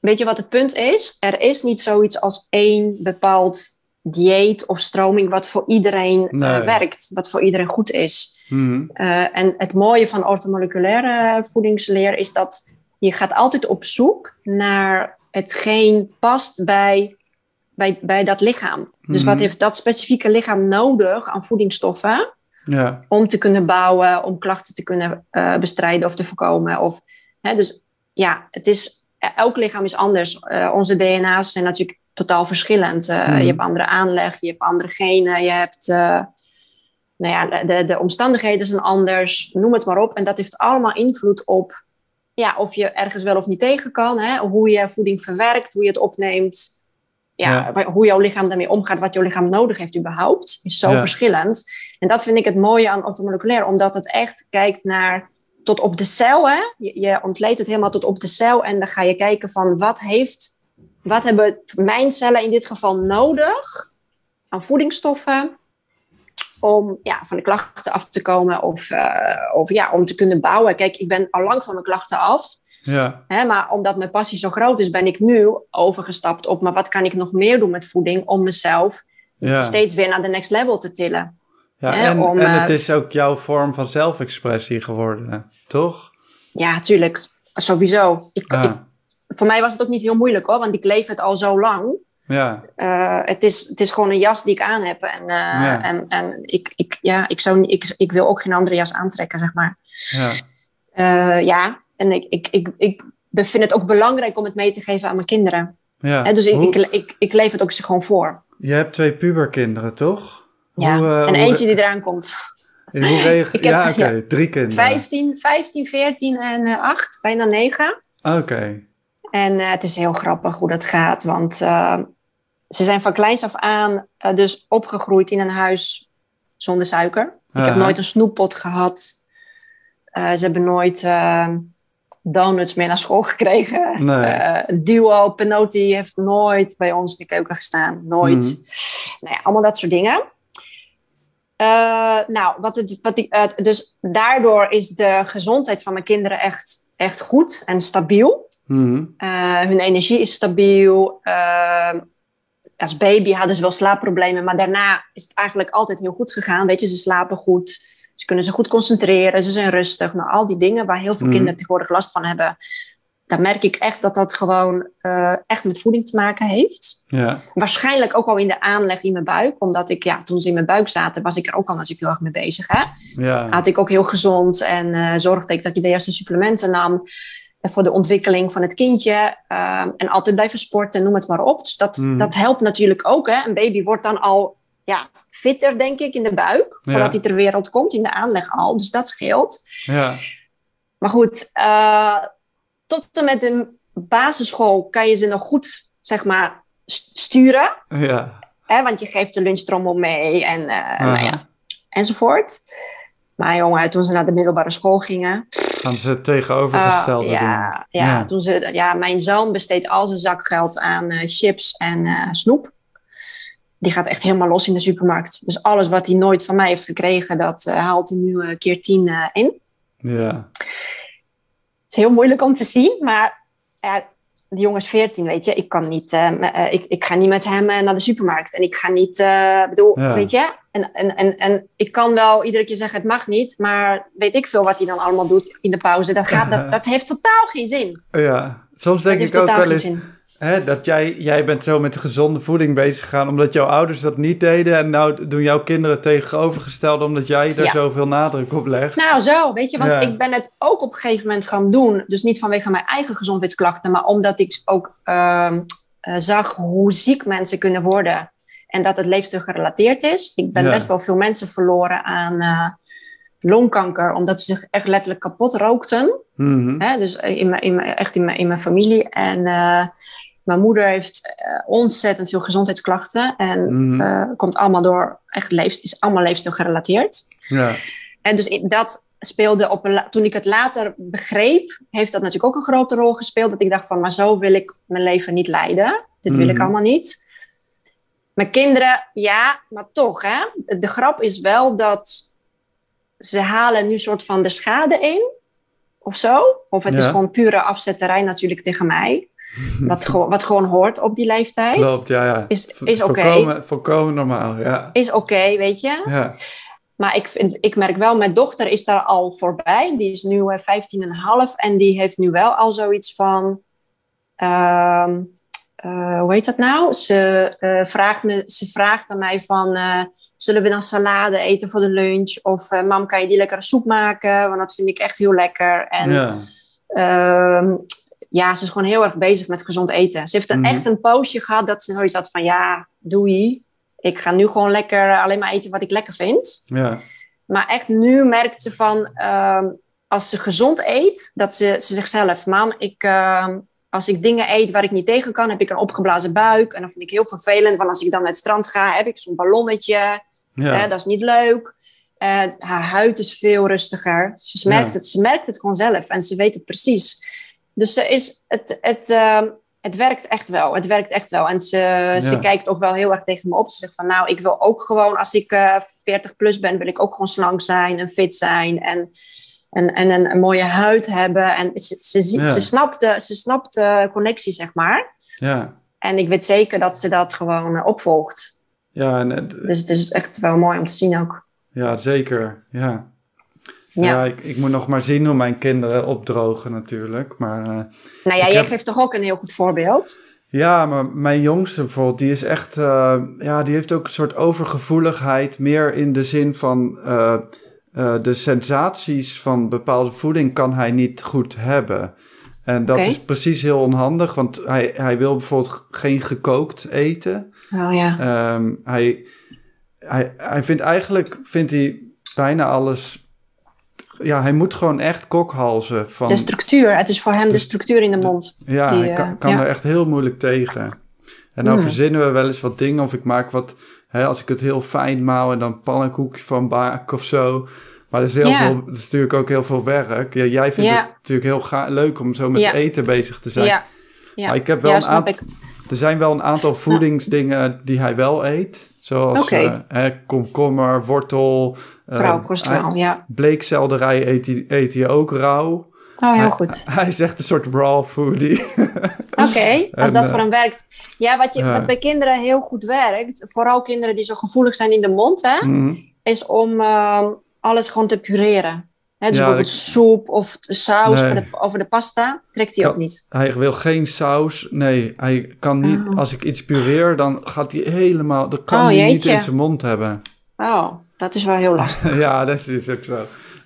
weet je wat het punt is? Er is niet zoiets als één bepaald dieet of stroming wat voor iedereen eh, werkt, wat voor iedereen goed is. Mhm. Eh, en het mooie van orthomoleculaire voedingsleer is dat je gaat altijd op zoek naar hetgeen past bij, bij, bij dat lichaam. Dus wat Mhm. heeft dat specifieke lichaam nodig aan voedingsstoffen? ja, om te kunnen bouwen, om klachten te kunnen eh, bestrijden of te voorkomen. Of, hè, dus ja, het is, elk lichaam is anders. Onze DNA's zijn natuurlijk totaal verschillend. Eh, Mhm. Je hebt andere aanleg, je hebt andere genen, je hebt, eh, nou ja, de, de omstandigheden zijn anders, noem het maar op. En dat heeft allemaal invloed op ja, of je ergens wel of niet tegen kan, hè? hoe je voeding verwerkt, hoe je het opneemt. Ja, hoe jouw lichaam daarmee omgaat, wat jouw lichaam nodig heeft überhaupt, is zo Ja. verschillend. En dat vind ik het mooie aan orthomoleculair, omdat het echt kijkt naar tot op de cel. Hè? Je, je ontleedt het helemaal tot op de cel en dan ga je kijken van wat heeft, wat hebben mijn cellen in dit geval nodig aan voedingsstoffen om ja, van de klachten af te komen of, eh, of ja, om te kunnen bouwen. Kijk, ik ben al lang van mijn klachten af. ja, Hè, maar omdat mijn passie zo groot is, ben ik nu overgestapt op... maar wat kan ik nog meer doen met voeding om mezelf ja. steeds weer naar de next level te tillen? ja hè, en, om, en eh, het is ook jouw vorm van zelfexpressie geworden, toch? Ja, tuurlijk. Sowieso. Ik, Ah, ik, voor mij was het ook niet heel moeilijk hoor, want ik leef het al zo lang. ja, Eh, het, is, het is gewoon een jas die ik aan heb. En, eh, Ja. en, en ik, ik, ja, ik, zou, ik, ik wil ook geen andere jas aantrekken, zeg maar. ja, Eh, ja, en ik, ik, ik, ik vind het ook belangrijk om het mee te geven aan mijn kinderen. ja. Hè, dus ik, Hoe- ik, ik, ik leef het ook ze gewoon voor. Je hebt twee puberkinderen, toch? Ja. Hoe, en eentje die eraan komt. Hoe reageer heb- Ja, oké, drie kinderen. 15, 15 14 en eh 8, bijna 9. Oké, En eh, het is heel grappig hoe dat gaat. Want eh, ze zijn van kleins af aan eh, dus opgegroeid in een huis zonder suiker. Ik heb nooit een snoeppot gehad. Eh, ze hebben nooit donuts meer naar school gekregen. Nee. Duo, Penotti heeft nooit bij ons in de keuken gestaan. Nooit. Mhm. Nou ja, allemaal dat soort dingen. Nou, wat het, wat ik, dus daardoor is de gezondheid van mijn kinderen echt, echt goed en stabiel. Mhm. Eh, hun energie is stabiel. Eh, als baby hadden ze wel slaapproblemen, maar daarna is het eigenlijk altijd heel goed gegaan. Weet je, ze slapen goed, ze kunnen zich goed concentreren, ze zijn rustig. Nou, al die dingen waar heel veel Mhm. kinderen tegenwoordig last van hebben. Daar merk ik echt dat dat gewoon eh, echt met voeding te maken heeft. ja, Waarschijnlijk ook al in de aanleg in mijn buik. Omdat ik, ja, toen ze in mijn buik zaten, was ik er ook al natuurlijk heel erg mee bezig. Hè? ja, Had ik ook heel gezond en zorgde ik dat je de juiste supplementen nam. Voor de ontwikkeling van het kindje. eh, en altijd blijven sporten, noem het maar op. Dus dat, Mhm. dat helpt natuurlijk ook. Hè? Een baby wordt dan al ja, fitter, denk ik, in de buik. Ja. Voordat hij ter wereld komt, in de aanleg al. Dus dat scheelt. ja, Maar goed, eh, tot en met de basisschool kan je ze nog goed, zeg maar, st- sturen. ja. Hè? Want je geeft de lunchtrommel mee en eh, nou ja, enzovoort. Maar jongen, toen ze naar de middelbare school gingen. Gaan ze het tegenovergestelde ah, ja, doen. ja, Ja. Toen ze, ja, mijn zoon besteedt al zijn zakgeld aan eh, chips en eh, snoep. Die gaat echt helemaal los in de supermarkt. Dus alles wat hij nooit van mij heeft gekregen, dat eh, haalt hij nu een keer tien in. Ja, Het is heel moeilijk om te zien, maar ja, die jongen is 14, weet je. Ik kan niet, eh, eh, ik, ik ga niet met hem eh, naar de supermarkt. En ik ga niet, eh, bedoel, Ja. weet je. En, en, en, en ik kan wel iedere keer zeggen, het mag niet. Maar weet ik veel wat hij dan allemaal doet in de pauze. Dat, gaat, dat, dat heeft totaal geen zin. ja. Soms denk ik ook wel eens zin. Hè, dat jij, jij bent zo met gezonde voeding bezig gegaan omdat jouw ouders dat niet deden. En nou doen jouw kinderen tegenovergestelde omdat jij daar Ja. zoveel nadruk op legt. Nou, zo, weet je, want Ja. ik ben het ook op een gegeven moment gaan doen. Dus niet vanwege mijn eigen gezondheidsklachten, maar omdat ik ook ehm, eh, zag hoe ziek mensen kunnen worden. En dat het leefstijl gerelateerd is. Ik ben Ja. best wel veel mensen verloren aan eh, longkanker, omdat ze zich echt letterlijk kapot rookten. Mhm. Hè? Dus in mijn, in mijn, echt in mijn, in mijn familie. En eh, mijn moeder heeft eh, ontzettend veel gezondheidsklachten. En Mhm. eh, komt allemaal door echt leefst, is allemaal leefstijl gerelateerd. Ja, En dus dat, speelde op een, toen ik het later begreep, heeft dat natuurlijk ook een grote rol gespeeld. Dat ik dacht van, maar zo wil ik mijn leven niet leiden. Dit wil ik Mhm. allemaal niet. Mijn kinderen, ja, maar toch, hè. De, grap is wel dat ze halen nu soort van de schade in. Of zo. Of het is gewoon pure afzetterij natuurlijk tegen mij. Wat, gewoon- wat gewoon hoort op die leeftijd. Klopt, ja, ja. Is- is oké. Volkomen, volkomen normaal, ja. Is oké, weet je. Ja, Maar ik, vind, ik merk wel, mijn dochter is daar al voorbij. Die is nu eh, 15,5 en die heeft nu wel al zoiets van. ehm, eh, hoe heet dat nou? Ze, eh, vraagt me, ze vraagt aan mij van. eh, zullen we dan salade eten voor de lunch? Of eh, mam, kan je die lekkere soep maken? Want dat vind ik echt heel lekker. En ja. Ehm, ja, ze is gewoon heel erg bezig met gezond eten. Ze heeft een, Mhm. echt een poosje gehad dat ze zoiets had van... ja, doei. Ik ga nu gewoon lekker alleen maar eten wat ik lekker vind. ja. Maar echt nu merkt ze van... ehm, als ze gezond eet, dat ze, ze zegt zelf... mam, ik, ehm, als ik dingen eet waar ik niet tegen kan... heb ik een opgeblazen buik. En dat vind ik heel vervelend. Want als ik dan naar het strand ga, heb ik zo'n ballonnetje. ja. Hè, dat is niet leuk. Eh, haar huid is veel rustiger. Ze merkt, Ja. het, ze merkt het gewoon zelf en ze weet het precies. Dus ze is, het, het, ehm, het werkt echt wel. Het werkt echt wel. En ze, ze kijkt ook wel heel erg tegen me op. Ze zegt van nou, ik wil ook gewoon, als ik eh 40 plus ben, wil ik ook gewoon slank zijn en fit zijn. En, en, en een, een mooie huid hebben. En ze, ze, ziet- Ja. ze snapt de, ze snapt de connectie, zeg maar. ja. En ik weet zeker dat ze dat gewoon eh, opvolgt. Ja, en, Dus het is echt wel mooi om te zien ook. ja, zeker. Ja. Ja. Ja, ik, ik moet nog maar zien hoe mijn kinderen opdrogen natuurlijk. Maar eh, Nou ja, jij heb- geeft toch ook een heel goed voorbeeld? ja, maar mijn jongste bijvoorbeeld, die is echt, eh, ja, die heeft ook een soort overgevoeligheid. Meer in de zin van eh, de sensaties van bepaalde voeding kan hij niet goed hebben. En dat is precies heel onhandig, want hij, hij wil bijvoorbeeld geen gekookt eten. Oh ja. Ehm, hij, hij, hij vindt eigenlijk vindt hij bijna alles. Ja, hij moet gewoon echt kokhalzen. Van, De structuur. Het is voor hem de Dus- structuur in de mond. ja, die, hij kan, eh, kan ja. er echt heel moeilijk tegen. En dan Mm. verzinnen we wel eens wat dingen. Of ik maak wat, hè, als ik het heel fijn maal en dan pannenkoekjes van baak of zo. Maar dat is, heel veel, dat is natuurlijk ook heel veel werk. Ja, jij vindt het natuurlijk heel ga- leuk om zo met eten bezig te zijn. Ja. Maar ik heb wel ja, een aantal- ik. Er zijn wel een aantal voedingsdingen die hij wel eet. Zoals eh, komkommer, wortel. eh, hij- wel, ja. Bleekselderij eet eet hij ook rauw. Oh, heel hij, goed. Hij is echt een soort raw foodie. Oké, als dat eh, voor hem werkt. Ja, wat, je, wat bij kinderen heel goed werkt, vooral kinderen die zo gevoelig zijn in de mond, hè, Mhm. is om ehm, alles gewoon te pureren. Hè, dus Ja, bijvoorbeeld soep of saus Nee. de, over de pasta, trekt hij ook niet. Hij wil geen saus. Nee, hij kan niet. Oh. Als ik iets pureer, dan gaat hij helemaal. Dat kan Oh, hij niet in zijn mond hebben. Oh, dat is wel heel lastig. ja, dat is ook zo.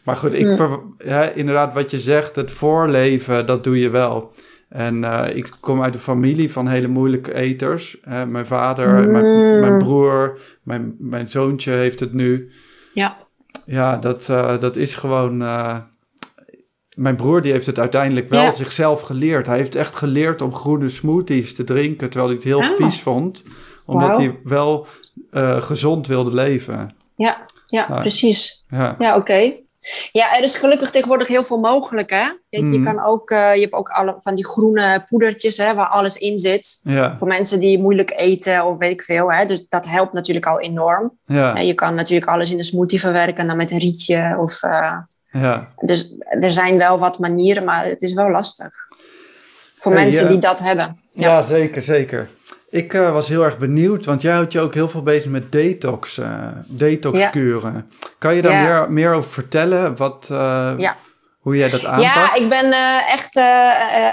Maar goed, ik Ja. ver- ja, inderdaad, wat je zegt, het voorleven, dat doe je wel. En eh, ik kom uit een familie van hele moeilijke eters. Mijn vader, mijn, Mm. mijn broer, mijn, mijn zoontje heeft het nu. Ja. Ja, dat, eh, dat is gewoon. eh, mijn broer die heeft het uiteindelijk wel Ja. zichzelf geleerd. Hij heeft echt geleerd om groene smoothies te drinken, terwijl hij het heel Ah. vies vond. Omdat hij wel eh, gezond wilde leven. Ja, ja precies. Ja, Ja, oké. Ja, er is gelukkig tegenwoordig heel veel mogelijk, hè? Je, je, Mhm. kan ook, eh, je hebt ook alle van die groene poedertjes, hè, waar alles in zit. ja, Voor mensen die moeilijk eten of weet ik veel, hè? Dus dat helpt natuurlijk al enorm. ja, En je kan natuurlijk alles in een smoothie verwerken, dan met een rietje. Of, eh, ja. dus er zijn wel wat manieren, maar het is wel lastig. Voor Hey, mensen ja. die dat hebben. Ja, zeker, zeker. Ik eh, was heel erg benieuwd, want jij houdt je ook heel veel bezig met detox, eh detoxkuren. Kan je daar Ja. meer, meer over vertellen? Wat, eh, Ja. Hoe jij dat aanpakt? Ja, ik ben echt,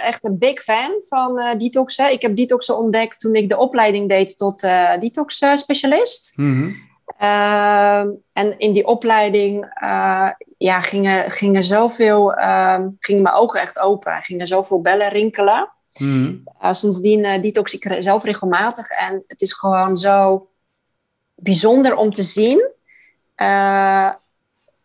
echt een big fan van detoxen. Ik heb detoxen ontdekt toen ik de opleiding deed tot detox specialist. Mhm. Ehm, en in die opleiding ja, gingen, gingen zoveel, ehm, gingen mijn ogen echt open. Gingen zoveel bellen rinkelen. Mhm. Uh, sindsdien uh, detox ik zelf regelmatig. En het is gewoon zo bijzonder om te zien uh,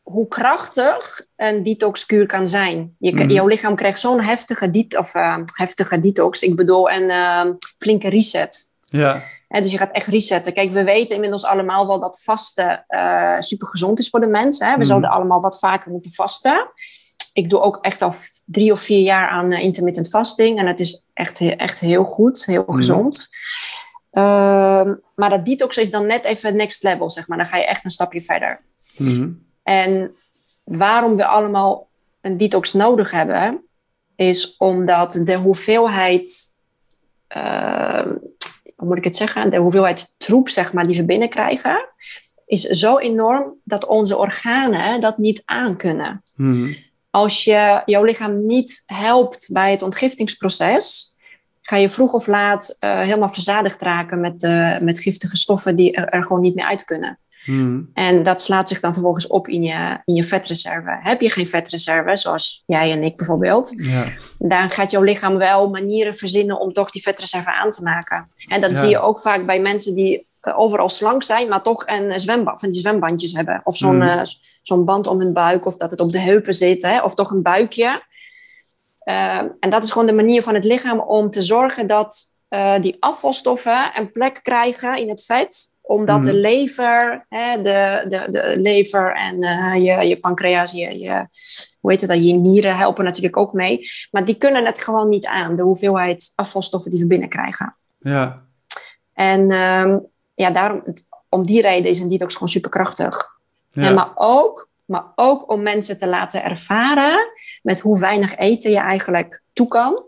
hoe krachtig een detoxkuur kan zijn. Je, Mhm. Jouw lichaam krijgt zo'n heftige, dit, of, heftige detox. Ik bedoel, een uh, flinke reset. Ja. Hè, dus je gaat echt resetten. Kijk, we weten inmiddels allemaal wel dat vasten super gezond is voor de mens. Hè? We Mhm. zouden allemaal wat vaker moeten vasten. Ik doe ook echt al drie of vier jaar aan eh, intermittent fasting. En het is echt, echt heel goed, heel Mhm. gezond. Ehm, maar dat detox is dan net even next level, zeg maar. Dan ga je echt een stapje verder. Mhm. En waarom we allemaal een detox nodig hebben, is omdat de hoeveelheid, eh, hoe moet ik het zeggen, de hoeveelheid troep, zeg maar, die we binnenkrijgen, is zo enorm dat onze organen dat niet aankunnen. Mhm. Als je jouw lichaam niet helpt bij het ontgiftingsproces, ga je vroeg of laat eh, helemaal verzadigd raken met, eh, met giftige stoffen die er, er gewoon niet meer uit kunnen. Mhm. En dat slaat zich dan vervolgens op in je, in je vetreserve. Heb je geen vetreserve, zoals jij en ik bijvoorbeeld, Ja. dan gaat jouw lichaam wel manieren verzinnen om toch die vetreserve aan te maken. En dat Ja. zie je ook vaak bij mensen die overal slank zijn, maar toch een zwembad, van die zwembandjes hebben. Of zo'n Mhm. eh, zo'n band om hun buik, of dat het op de heupen zit, hè, of toch een buikje. Eh, en dat is gewoon de manier van het lichaam om te zorgen dat eh, die afvalstoffen een plek krijgen in het vet omdat de Mhm. lever, hè, de, de, de lever en eh, je, je pancreas, je, je, hoe heet het, dat, je nieren helpen natuurlijk ook mee. Maar die kunnen het gewoon niet aan, de hoeveelheid afvalstoffen die we binnenkrijgen. Ja. En ehm, ja, daarom, het- om die reden is een detox gewoon superkrachtig. Ja. En maar, ook, maar ook om mensen te laten ervaren met hoe weinig eten je eigenlijk toe kan.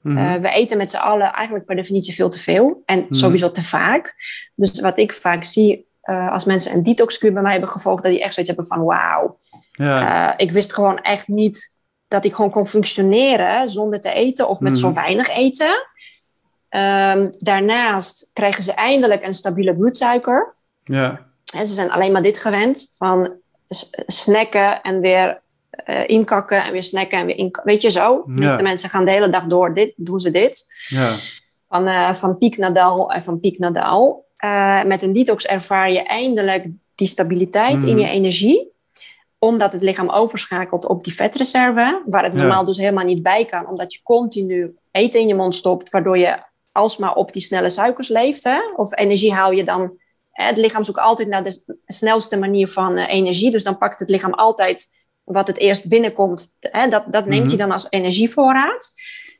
Mhm. Eh, we eten met z'n allen eigenlijk per definitie veel te veel. En sowieso te vaak. Dus wat ik vaak zie eh, als mensen een detoxkuur bij mij hebben gevolgd, dat die echt zoiets hebben van wauw. ja. eh, ik wist gewoon echt niet dat ik gewoon kon functioneren zonder te eten of met zo Mhm. weinig eten. Ehm, daarnaast krijgen ze eindelijk een stabiele bloedsuiker. ja. En ze zijn alleen maar dit gewend van snacken en weer eh, inkakken en weer snacken en weer inkakken. Weet je zo? De meeste Ja. mensen gaan de hele dag door, dit, doen ze dit. ja. Van, eh, van piek naar dal en van piek naar dal. Eh, met een detox ervaar je eindelijk die stabiliteit in Mhm. je energie. Omdat het lichaam overschakelt op die vetreserve. Waar het Ja. normaal dus helemaal niet bij kan. Omdat je continu eten in je mond stopt. Waardoor je alsmaar op die snelle suikers leeft. Hè? Of energie haal je dan... hè, Het lichaam zoekt altijd naar de snelste manier van eh, energie. Dus dan pakt het lichaam altijd wat het eerst binnenkomt. Hè? Dat, dat neemt Mhm. hij dan als energievoorraad.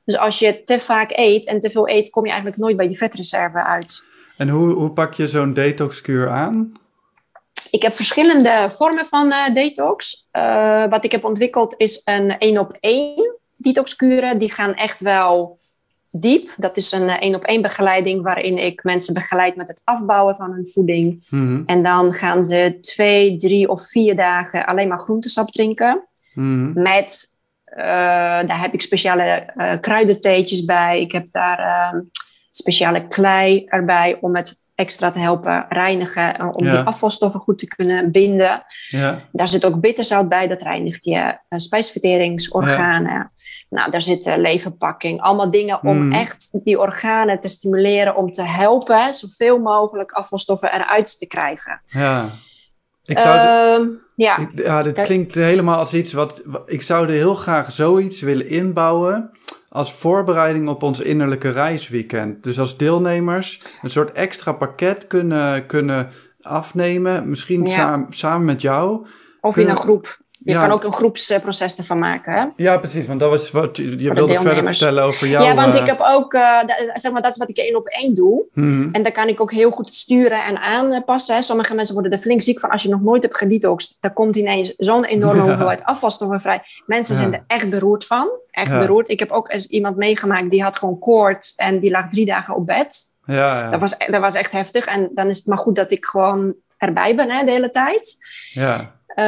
Dus als je te vaak eet en te veel eet, kom je eigenlijk nooit bij die vetreserve uit. En hoe, hoe pak je zo'n detoxkuur aan? Ik heb verschillende vormen van eh, detox. Eh, wat ik heb ontwikkeld is een één op één detoxkuren. Die gaan echt wel diep. Dat is een één op één begeleiding waarin ik mensen begeleid met het afbouwen van hun voeding. Mhm. En dan gaan ze twee, drie of vier dagen alleen maar groentesap drinken. Mhm. Met, eh, daar heb ik speciale eh kruidentheetjes bij. Ik heb daar eh, speciale klei erbij om het extra te helpen reinigen. en Om Ja. die afvalstoffen goed te kunnen binden. Ja. Daar zit ook bitterzout bij, dat reinigt je uh, spijsverteringsorganen. Nou, daar zit uh, leverpakking. Allemaal dingen om Mm. echt die organen te stimuleren om te helpen zoveel mogelijk afvalstoffen eruit te krijgen. ja. Ik zou de- Ehm, ja. Ik- ja, dit Dat- klinkt helemaal als iets wat... wa- Ik zou er heel graag zoiets willen inbouwen... als voorbereiding op ons innerlijke reisweekend. Dus als deelnemers een soort extra pakket kunnen, kunnen afnemen. Misschien Ja. saam- samen met jou. Of in een groep. Je Ja. kan ook een groepsproces ervan maken. Hè? Ja, precies. Want dat was wat je, je de wilde verder vertellen over jou. ja, want eh, ik heb ook, eh, zeg maar, dat is wat ik één op één doe. mhm. En daar kan ik ook heel goed sturen en aanpassen. Hè. Sommige mensen worden er flink ziek van als je nog nooit hebt gedetoxed. Dan komt ineens zo'n enorme Ja. hoeveelheid afvalstoffen vrij. Mensen Ja. zijn er echt beroerd van. Echt beroerd. Ik heb ook eens iemand meegemaakt die had gewoon koorts en die lag drie dagen op bed. Ja, ja. Dat, was, dat was echt heftig. En dan is het maar goed dat ik gewoon erbij ben hè, de hele tijd. ja. Eh,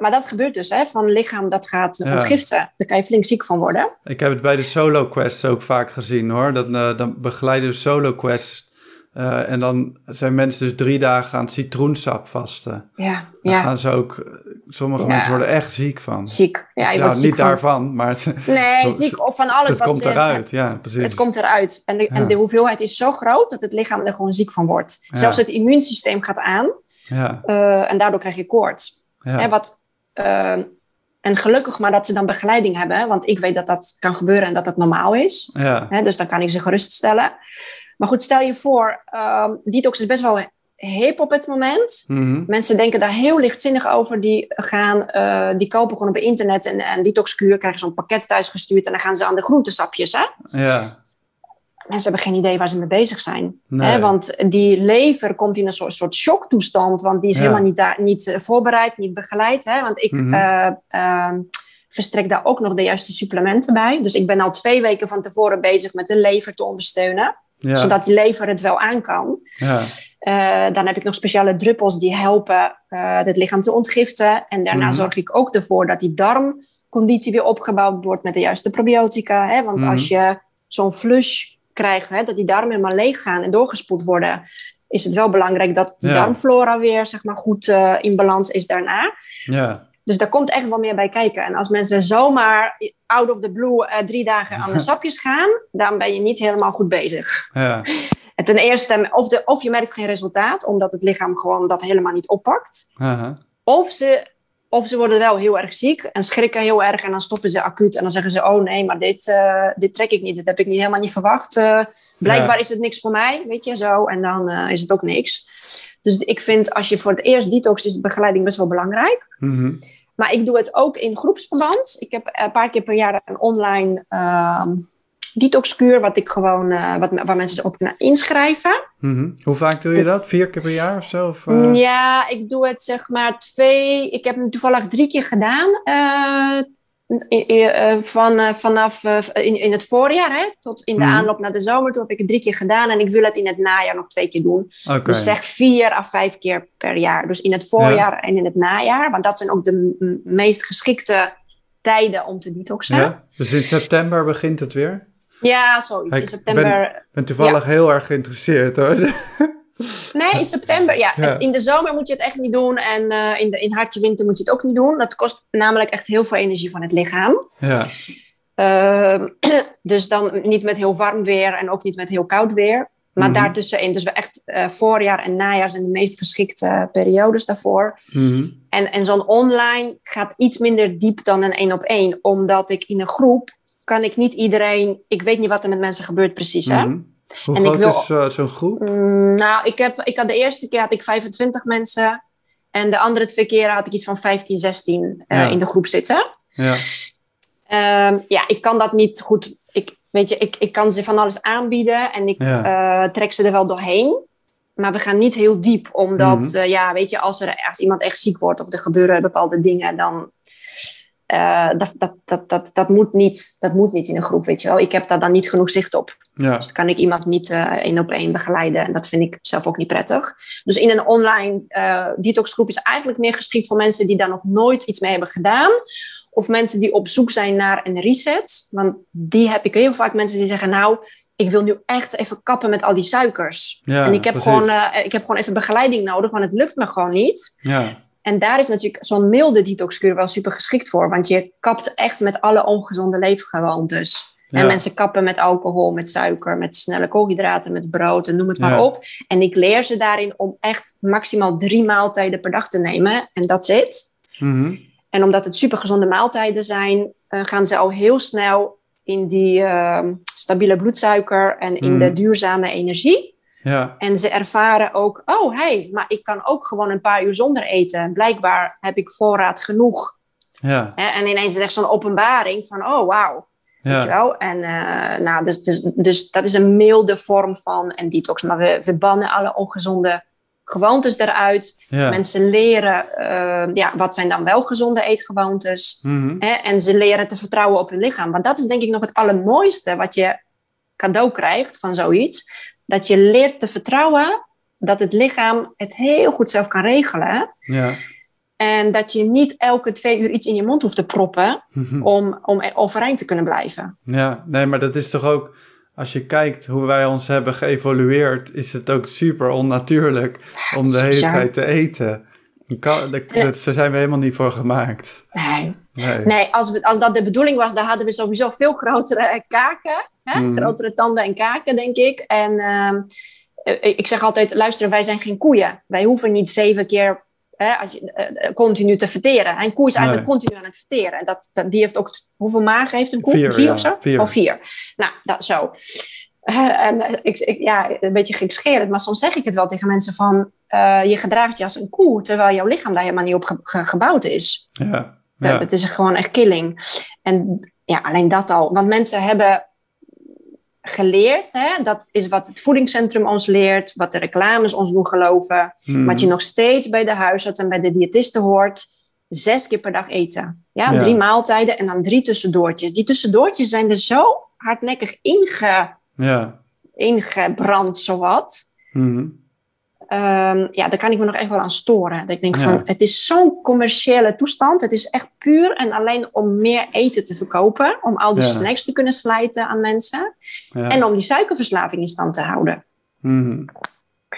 maar dat gebeurt dus, hè, van lichaam dat gaat Ja. ontgiften. Daar kan je flink ziek van worden. Ik heb het bij de solo quests ook vaak gezien hoor. Dat, eh, dan begeleiden we solo quests. eh, en dan zijn mensen dus drie dagen aan citroensap vasten. Ja, Dan ja. gaan ze ook, sommige Ja. mensen worden echt ziek van. ziek. Ja, je ja, wordt ziek niet van. daarvan, maar het, Nee, Zo- ziek of van alles. het wat komt ze- eruit. Ja, precies. Het komt eruit. En de, en de hoeveelheid is zo groot dat het lichaam er gewoon ziek van wordt. Zelfs het immuunsysteem gaat aan. Ja, en daardoor krijg je koorts. Ja. Hè, wat, eh, en gelukkig maar dat ze dan begeleiding hebben. Want ik weet dat dat kan gebeuren en dat dat normaal is. ja. Hè, dus dan kan ik ze geruststellen. Maar goed, stel je voor, ehm, detox is best wel hip op het moment. Mhm. Mensen denken daar heel lichtzinnig over. Die, gaan, eh, die kopen gewoon op internet een, een detoxkuur, krijgen zo'n pakket thuis gestuurd en dan gaan ze aan de groentesapjes. Hè? Ja. Mensen hebben geen idee waar ze mee bezig zijn. Nee. Hè? Want die lever komt in een soort, soort shocktoestand, want die is Ja. helemaal niet, daar, niet eh, voorbereid, niet begeleid. Hè? Want ik Mhm. eh, ehm, verstrek daar ook nog de juiste supplementen bij. Dus ik ben al twee weken van tevoren bezig met de lever te ondersteunen, Ja. zodat die lever het wel aan kan. ja. Eh, dan heb ik nog speciale druppels die helpen het lichaam te ontgiften. En daarna Mhm. zorg ik ook ervoor dat die darmconditie weer opgebouwd wordt met de juiste probiotica. Hè? Want Mhm. als je zo'n flush krijgt, hè, dat die darmen helemaal leeg gaan en doorgespoeld worden, is het wel belangrijk dat die Ja. darmflora weer zeg maar, goed eh, in balans is daarna. ja. Dus daar komt echt wel meer bij kijken. En als mensen zomaar out of the blue eh, drie dagen aan de sapjes gaan, dan ben je niet helemaal goed bezig. ja. En ten eerste, of, de, of je merkt geen resultaat, omdat het lichaam gewoon dat helemaal niet oppakt. Of ze, of ze worden wel heel erg ziek en schrikken heel erg en dan stoppen ze acuut. En dan zeggen ze, oh nee, maar dit, eh, dit trek ik niet. Dit heb ik niet, helemaal niet verwacht. Eh, blijkbaar Ja. is het niks voor mij, weet je, zo. En dan eh, is het ook niks. Dus ik vind, als je voor het eerst detox, is de begeleiding best wel belangrijk. Mhm. Maar ik doe het ook in groepsverband. Ik heb een paar keer per jaar een online ehm detoxkuur, wat ik gewoon, eh, wat, waar mensen zich op inschrijven. Mhm. Hoe vaak doe je dat? Vier keer per jaar of zo? Of, eh? Ja, ik doe het zeg maar twee. Ik heb hem toevallig drie keer gedaan. eh, van, vanaf in, in het voorjaar hè, tot in de Mhm. aanloop naar de zomer. Toen heb ik het drie keer gedaan en ik wil het in het najaar nog twee keer doen. Dus zeg vier à vijf keer per jaar. Dus in het voorjaar en in het najaar. Want dat zijn ook de meest geschikte tijden om te detoxen. Ja? Dus in september begint het weer? Zoiets. Ik in september. Ik ben toevallig heel erg geïnteresseerd hoor. Nee, in september. Ja, Ja. Het- in de zomer moet je het echt niet doen. En eh, in, de, in hartje winter moet je het ook niet doen. Dat kost namelijk echt heel veel energie van het lichaam. ja. Ehm, dus dan niet met heel warm weer en ook niet met heel koud weer. Maar Mhm. daartussenin. Dus we echt eh, voorjaar en najaar zijn de meest geschikte periodes daarvoor. Mhm. En, en zo'n online gaat iets minder diep dan een één op één. Omdat ik in een groep kan ik niet iedereen... Ik weet niet wat er met mensen gebeurt precies, hè? Mhm. Hoe En ik groot wil- is eh, zo'n groep? Mm, nou, ik, heb, ik had de eerste keer had ik 25 mensen. En de andere twee keren had ik iets van 15, 16 eh, Ja. in de groep zitten. Ja. Ehm, ja, ik kan dat niet goed. Ik, weet je, ik, ik kan ze van alles aanbieden en ik Ja. eh, trek ze er wel doorheen. Maar we gaan niet heel diep, omdat, Mhm. ja, weet je, als, er, als iemand echt ziek wordt of er gebeuren bepaalde dingen, dan. Eh, dat, dat, dat, dat, dat, moet niet, dat moet niet in een groep, weet je wel. Ik heb daar dan niet genoeg zicht op. Ja. Dus dan kan ik iemand niet eh, één op één begeleiden. En dat vind ik zelf ook niet prettig. Dus in een online eh detoxgroep is eigenlijk meer geschikt voor mensen die daar nog nooit iets mee hebben gedaan. Of mensen die op zoek zijn naar een reset. Want die heb ik heel vaak mensen die zeggen, nou, ik wil nu echt even kappen met al die suikers. Ja, en ik heb, precies. gewoon, eh, ik heb gewoon even begeleiding nodig, want het lukt me gewoon niet. Ja. En daar is natuurlijk zo'n milde detoxkuur wel super geschikt voor. Want je kapt echt met alle ongezonde leefgewoontes. En Ja. mensen kappen met alcohol, met suiker, met snelle koolhydraten, met brood en noem het maar Ja. op. En ik leer ze daarin om echt maximaal drie maaltijden per dag te nemen. En dat zit. Mhm. En omdat het super gezonde maaltijden zijn, eh, gaan ze al heel snel in die ehm, stabiele bloedsuiker en in Mhm. de duurzame energie. Ja. En ze ervaren ook, oh hey, maar ik kan ook gewoon een paar uur zonder eten. Blijkbaar heb ik voorraad genoeg. Ja. En ineens is echt zo'n openbaring van, oh wauw. Weet je Ja. wel? En uh, nou, dus, dus, dus dat is een milde vorm van een detox. Maar we, we bannen alle ongezonde gewoontes eruit. Ja. Mensen leren, uh, ja, wat zijn dan wel gezonde eetgewoontes? Mhm. Hè? En ze leren te vertrouwen op hun lichaam. Want dat is denk ik nog het allermooiste wat je cadeau krijgt van zoiets. Dat je leert te vertrouwen dat het lichaam het heel goed zelf kan regelen. Ja. En dat je niet elke twee uur iets in je mond hoeft te proppen Mhm. om, om overeind te kunnen blijven. Ja, nee, maar dat is toch ook, als je kijkt hoe wij ons hebben geëvolueerd, is het ook super onnatuurlijk om de hele bizar. tijd te eten. Daar zijn we helemaal niet voor gemaakt. Nee, Nee. nee als, we, als dat de bedoeling was, dan hadden we sowieso veel grotere kaken. Hè? Mhm. Grotere tanden en kaken, denk ik. En ehm, eh, ik zeg altijd, luister, wij zijn geen koeien. Wij hoeven niet zeven keer hè, als je, eh, eh, continu te verteren. Een koe is eigenlijk Nee. continu aan het verteren. En dat, dat, die heeft ook, hoeveel magen heeft een koe? Vier, Drie ja. of zo? Vier. Oh, vier. Nou, dat, zo. en ik, ik, ja, een beetje gekscherend, maar soms zeg ik het wel tegen mensen van... je gedraagt je als een koe, terwijl jouw lichaam daar helemaal niet op ge- ge- gebouwd is. Ja. Dat, Ja. het is gewoon echt killing. En ja, alleen dat al. Want mensen hebben geleerd, hè, dat is wat het voedingscentrum ons leert, wat de reclames ons doen geloven, Mhm. wat je nog steeds bij de huisarts en bij de diëtisten hoort, zes keer per dag eten. Ja, Ja. drie maaltijden en dan drie tussendoortjes. Die tussendoortjes zijn er zo hardnekkig inge, Ja. ingebrand, zowat. Mhm. Ehm, ja, daar kan ik me nog echt wel aan storen. Dat ik denk Ja. van, het is zo'n commerciële toestand. Het is echt puur en alleen om meer eten te verkopen. Om al die Ja. snacks te kunnen slijten aan mensen. Ja. En om die suikerverslaving in stand te houden. Mhm.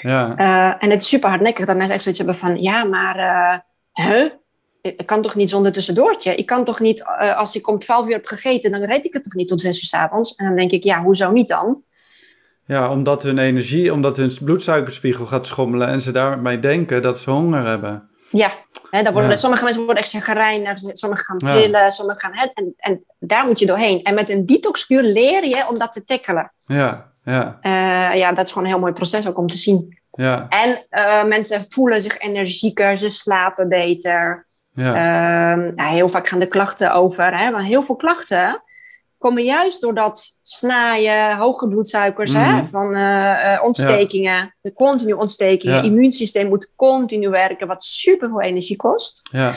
Ja. Eh, en het is super hardnekkig dat mensen echt zoiets hebben van... Ja, maar huh? Ik kan toch niet zonder tussendoortje? Ik kan toch niet, eh, als ik om 12 uur heb gegeten... dan red ik het toch niet tot 6 uur 's avonds? En dan denk ik, ja, hoezo niet dan? Ja, omdat hun energie, omdat hun bloedsuikerspiegel gaat schommelen en ze daarmee denken dat ze honger hebben. Ja, hè, dan worden, Ja. sommige mensen worden echt chagrijnig, sommigen gaan Ja. trillen, sommigen gaan... Hè, en, en daar moet je doorheen. En met een detoxkuur leer je om dat te tackelen. Ja, ja, Eh, ja, dat is gewoon een heel mooi proces ook om te zien. ja, En eh, mensen voelen zich energieker, ze slapen beter. ja. Ehm, ja, heel vaak gaan de klachten over. Hè? Want heel veel klachten komen juist door dat snaaien, hoge bloedsuikers, hè? Mhm. van eh, eh, ontstekingen, de continu ontstekingen. Ja. immuunsysteem moet continu werken, wat super veel energie kost. ja.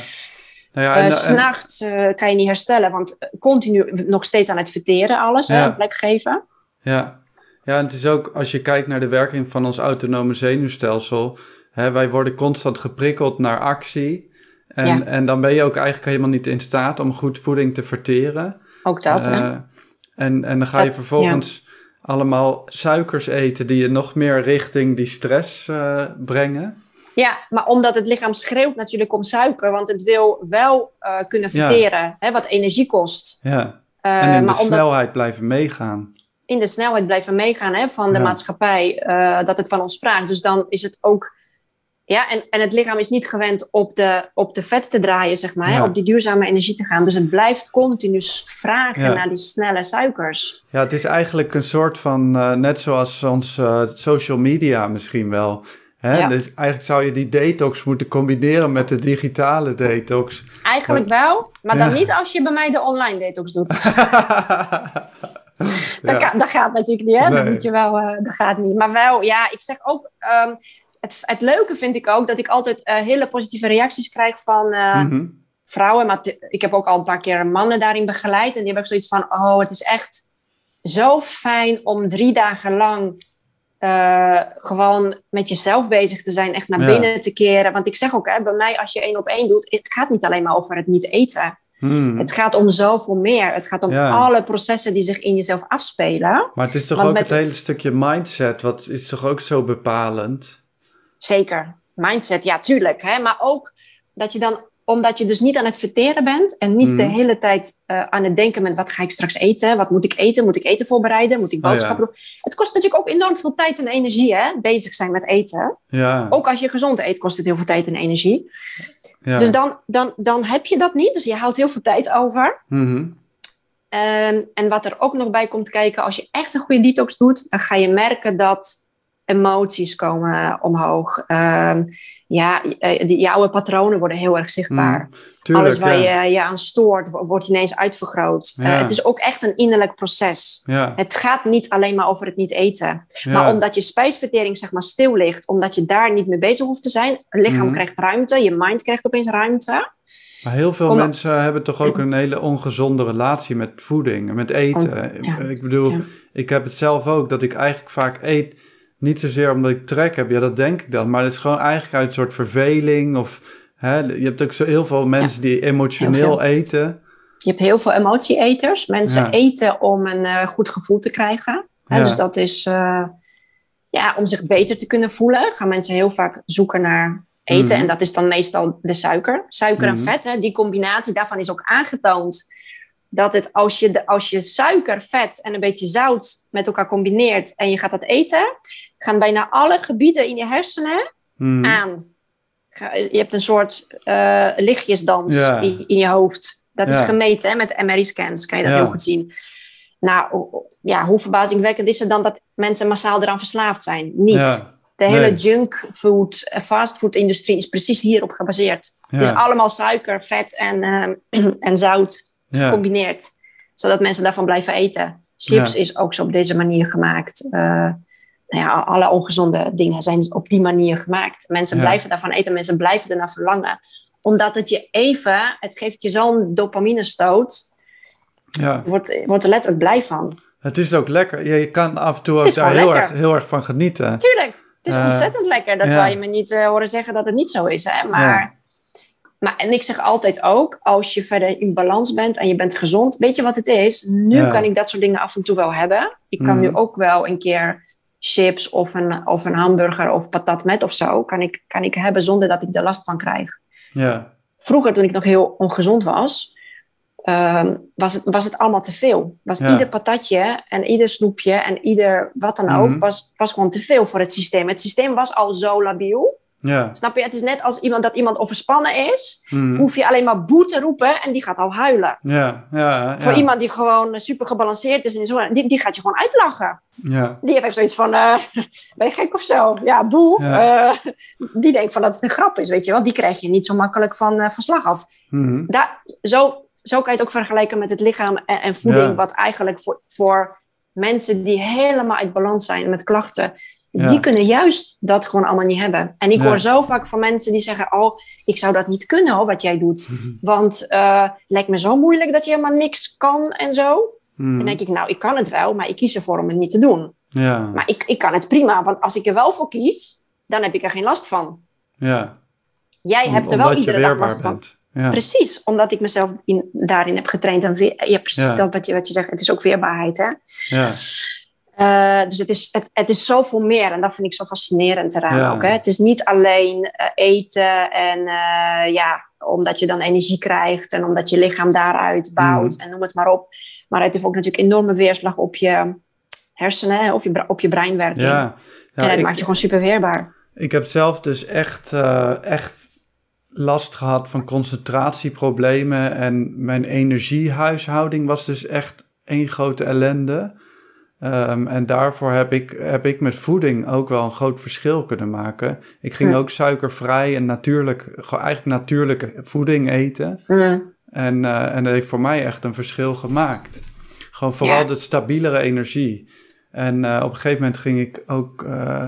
Nou ja, Eh en, S'nachts kan je niet herstellen, want continu nog steeds aan het verteren alles, hè? Ja. een plek geven. Ja. ja, en het is ook als je kijkt naar de werking van ons autonome zenuwstelsel. Hè, wij worden constant geprikkeld naar actie. En, Ja. en dan ben je ook eigenlijk helemaal niet in staat om goed voeding te verteren. Ook dat, hè? Eh, en, en dan ga je vervolgens allemaal suikers eten die je nog meer richting die stress eh, brengen. Ja, maar omdat het lichaam schreeuwt natuurlijk om suiker, want het wil wel eh, kunnen Ja. verteren, hè, wat energie kost. Ja. Eh, En in de maar omdat snelheid blijven meegaan. in de snelheid blijven meegaan hè, van de Ja. maatschappij, dat het van ons vraagt. Dus dan is het ook. Ja, en, en het lichaam is niet gewend op de, op de vet te draaien, zeg maar, hè, op die duurzame energie te gaan. Dus het blijft continu vragen Ja. naar die snelle suikers. Ja, het is eigenlijk een soort van, eh, net zoals ons eh, social media misschien wel. Hè? Ja. Dus eigenlijk zou je die detox moeten combineren met de digitale detox. Eigenlijk wel, maar dan niet als je bij mij de online detox doet. Dat, Ja. kan- dat gaat natuurlijk niet, hè? Dat, moet je wel, eh, dat gaat niet. Maar wel, ja, ik zeg ook. ehm, het, het leuke vind ik ook dat ik altijd eh, hele positieve reacties krijg van eh, Mhm. vrouwen. Maar ik heb ook al een paar keer mannen daarin begeleid. En die hebben ook zoiets van: oh, het is echt zo fijn om drie dagen lang. eh, gewoon met jezelf bezig te zijn, echt naar Ja. binnen te keren. Want ik zeg ook, hè, bij mij als je één op één doet, het gaat niet alleen maar over het niet eten. Hmm. Het gaat om zoveel meer. Het gaat om Ja. alle processen die zich in jezelf afspelen. Maar het is toch Want ook met- het hele stukje mindset, wat is toch ook zo bepalend? Zeker. Mindset, ja, tuurlijk. Hè? Maar ook dat je dan, omdat je dus niet aan het verteren bent en niet Mhm. de hele tijd eh, aan het denken met wat ga ik straks eten? Wat moet ik eten? Moet ik eten voorbereiden? Moet ik Oh, boodschappen doen? Het kost natuurlijk ook enorm veel tijd en energie, hè? Bezig zijn met eten. Ja, Ook als je gezond eet, kost het heel veel tijd en energie. ja. Dus dan, dan, dan heb je dat niet. Dus je houdt heel veel tijd over. Mhm. Ehm, en wat er ook nog bij komt kijken, als je echt een goede detox doet, dan ga je merken dat emoties komen omhoog. Ehm, ja, eh, die, je oude patronen worden heel erg zichtbaar. Mm, Tuurlijk, Alles waar ja. je je aan stoort, wo- wordt ineens uitvergroot. Eh, het is ook echt een innerlijk proces. Ja, Het gaat niet alleen maar over het niet eten. Maar omdat je spijsvertering zeg maar stil ligt, omdat je daar niet mee bezig hoeft te zijn, het lichaam Mhm. krijgt ruimte, je mind krijgt opeens ruimte. Maar heel veel mensen hebben toch ook een hele ongezonde relatie met voeding met eten. Ik bedoel, ik heb het zelf ook, dat ik eigenlijk vaak eet, niet zozeer omdat ik trek heb, ja dat denk ik dan, maar het is gewoon eigenlijk uit een soort verveling of... Hè, je hebt ook zo heel veel mensen die emotioneel eten. Je hebt heel veel emotieeters. Mensen Ja. eten om een eh, goed gevoel te krijgen. Hè, Ja. Dus dat is uh, ja, om zich beter te kunnen voelen. Gaan mensen heel vaak zoeken naar eten. Mhm. En dat is dan meestal de suiker. Suiker Mhm. en vet, hè, die combinatie daarvan is ook aangetoond. Dat het als je, de, als je suiker, vet en een beetje zout met elkaar combineert en je gaat dat eten, gaan bijna alle gebieden in je hersenen Mhm. aan. Je hebt een soort eh, lichtjesdans in, in je hoofd. Dat is gemeten hè, met MRI-scans, kan je dat heel goed zien. nou ja, hoe verbazingwekkend is het dan dat mensen massaal eraan verslaafd zijn? Niet. De hele Nee. junkfood, eh, fastfood-industrie is precies hierop gebaseerd. Het is allemaal suiker, vet en, eh, en zout gecombineerd. Zodat mensen daarvan blijven eten. Chips is ook zo op deze manier gemaakt. Eh, nou ja, alle ongezonde dingen zijn op die manier gemaakt. Mensen Ja. blijven daarvan eten, mensen blijven ernaar verlangen. Omdat het je even, het geeft je zo'n dopaminestoot. ja. Je wordt, wordt er letterlijk blij van. Het is ook lekker. Je, je kan af en toe ook daar heel lekker. erg, heel erg van genieten. Tuurlijk, het is ontzettend lekker. Dat ja. zal je me niet eh, horen zeggen dat het niet zo is. Hè? Maar, maar, en ik zeg altijd ook, als je verder in balans bent en je bent gezond, weet je wat het is? Nu Ja. kan ik dat soort dingen af en toe wel hebben. Ik kan Mhm. nu ook wel een keer chips of een, of een hamburger of patat met of zo, kan ik, kan ik hebben zonder dat ik er last van krijg. Ja, Vroeger, toen ik nog heel ongezond was, ehm, was, het, was het allemaal te veel. Was Ja. ieder patatje en ieder snoepje en ieder wat dan ook, Mhm. was, was gewoon te veel voor het systeem. Het systeem was al zo labiel. Ja. Snap je? Het is net als iemand dat iemand overspannen is, Mhm. hoef je alleen maar boe te roepen en die gaat al huilen. Ja, ja, Voor iemand die gewoon super gebalanceerd is en zo, die, die gaat je gewoon uitlachen. Ja, Die heeft echt zoiets van, eh, ben je gek of zo? Ja, boe. Eh, die denkt van dat het een grap is, weet je wel. Die krijg je niet zo makkelijk van, eh, van slag af. Mhm. Daar, zo, zo kan je het ook vergelijken met het lichaam en, en voeding. Wat eigenlijk voor, voor mensen die helemaal uit balans zijn met klachten... Ja. die kunnen juist dat gewoon allemaal niet hebben. En ik Ja. hoor zo vaak van mensen die zeggen... oh, ik zou dat niet kunnen hoor, wat jij doet. Want eh, het lijkt me zo moeilijk dat je helemaal niks kan en zo. Mhm. Dan denk ik, nou, ik kan het wel, maar ik kies ervoor om het niet te doen. Ja, Maar ik, ik kan het prima, want als ik er wel voor kies... dan heb ik er geen last van. ja. Jij Om- hebt er wel iedere dag last van. Ja. Precies, omdat ik mezelf in, daarin heb getraind. En weer, ja, precies Ja. dat wat je, wat je zegt. Het is ook weerbaarheid, hè? Ja. Eh, dus het is, het, het is zoveel meer. En dat vind ik zo fascinerend eraan Ja. ook. Hè? Het is niet alleen eh, eten en eh, ja, omdat je dan energie krijgt. En omdat je lichaam daaruit bouwt. Mhm. En noem het maar op. Maar het heeft ook natuurlijk enorme weerslag op je hersenen. Of je, op je breinwerking. Ja. en dat ik, maakt je gewoon super weerbaar. ik heb zelf dus echt, echt last gehad van concentratieproblemen. En mijn energiehuishouding was dus echt één grote ellende. Ehm, en daarvoor heb ik, heb ik met voeding ook wel een groot verschil kunnen maken. Ik ging ook suikervrij en natuurlijk, gewoon eigenlijk natuurlijke voeding eten. Mm. En, eh, en dat heeft voor mij echt een verschil gemaakt. Gewoon vooral Ja. de stabielere energie. En eh, op een gegeven moment ging ik ook... eh,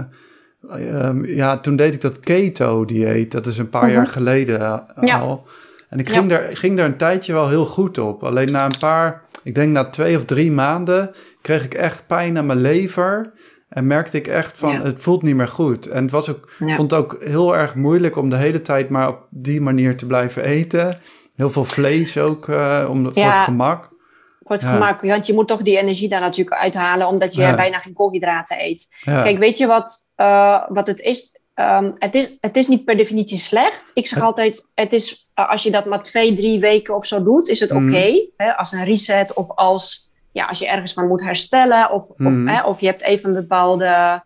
ehm, ja, toen deed ik dat keto-dieet. Dat is een paar Mhm. jaar geleden eh, Ja. al. En ik ging, daar, ging daar een tijdje wel heel goed op. Alleen na een paar... Ik denk na twee of drie maanden... kreeg ik echt pijn aan mijn lever... En merkte ik echt van, Ja. het voelt niet meer goed. En het was ook, Ja. vond het ook heel erg moeilijk om de hele tijd maar op die manier te blijven eten. Heel veel vlees ook, eh, om, voor Ja. het gemak. Voor het gemak. Want je moet toch die energie daar natuurlijk uithalen. Omdat je bijna geen koolhydraten eet. Kijk, weet je wat, eh, wat het is? Ehm, het is? Het is niet per definitie slecht. Ik zeg altijd, het is, eh, als je dat maar twee, drie weken of zo doet, is het Mhm. oké. als een reset of als, ja, als je ergens van moet herstellen. Of, Mhm. of, hè, of je hebt even een bepaalde,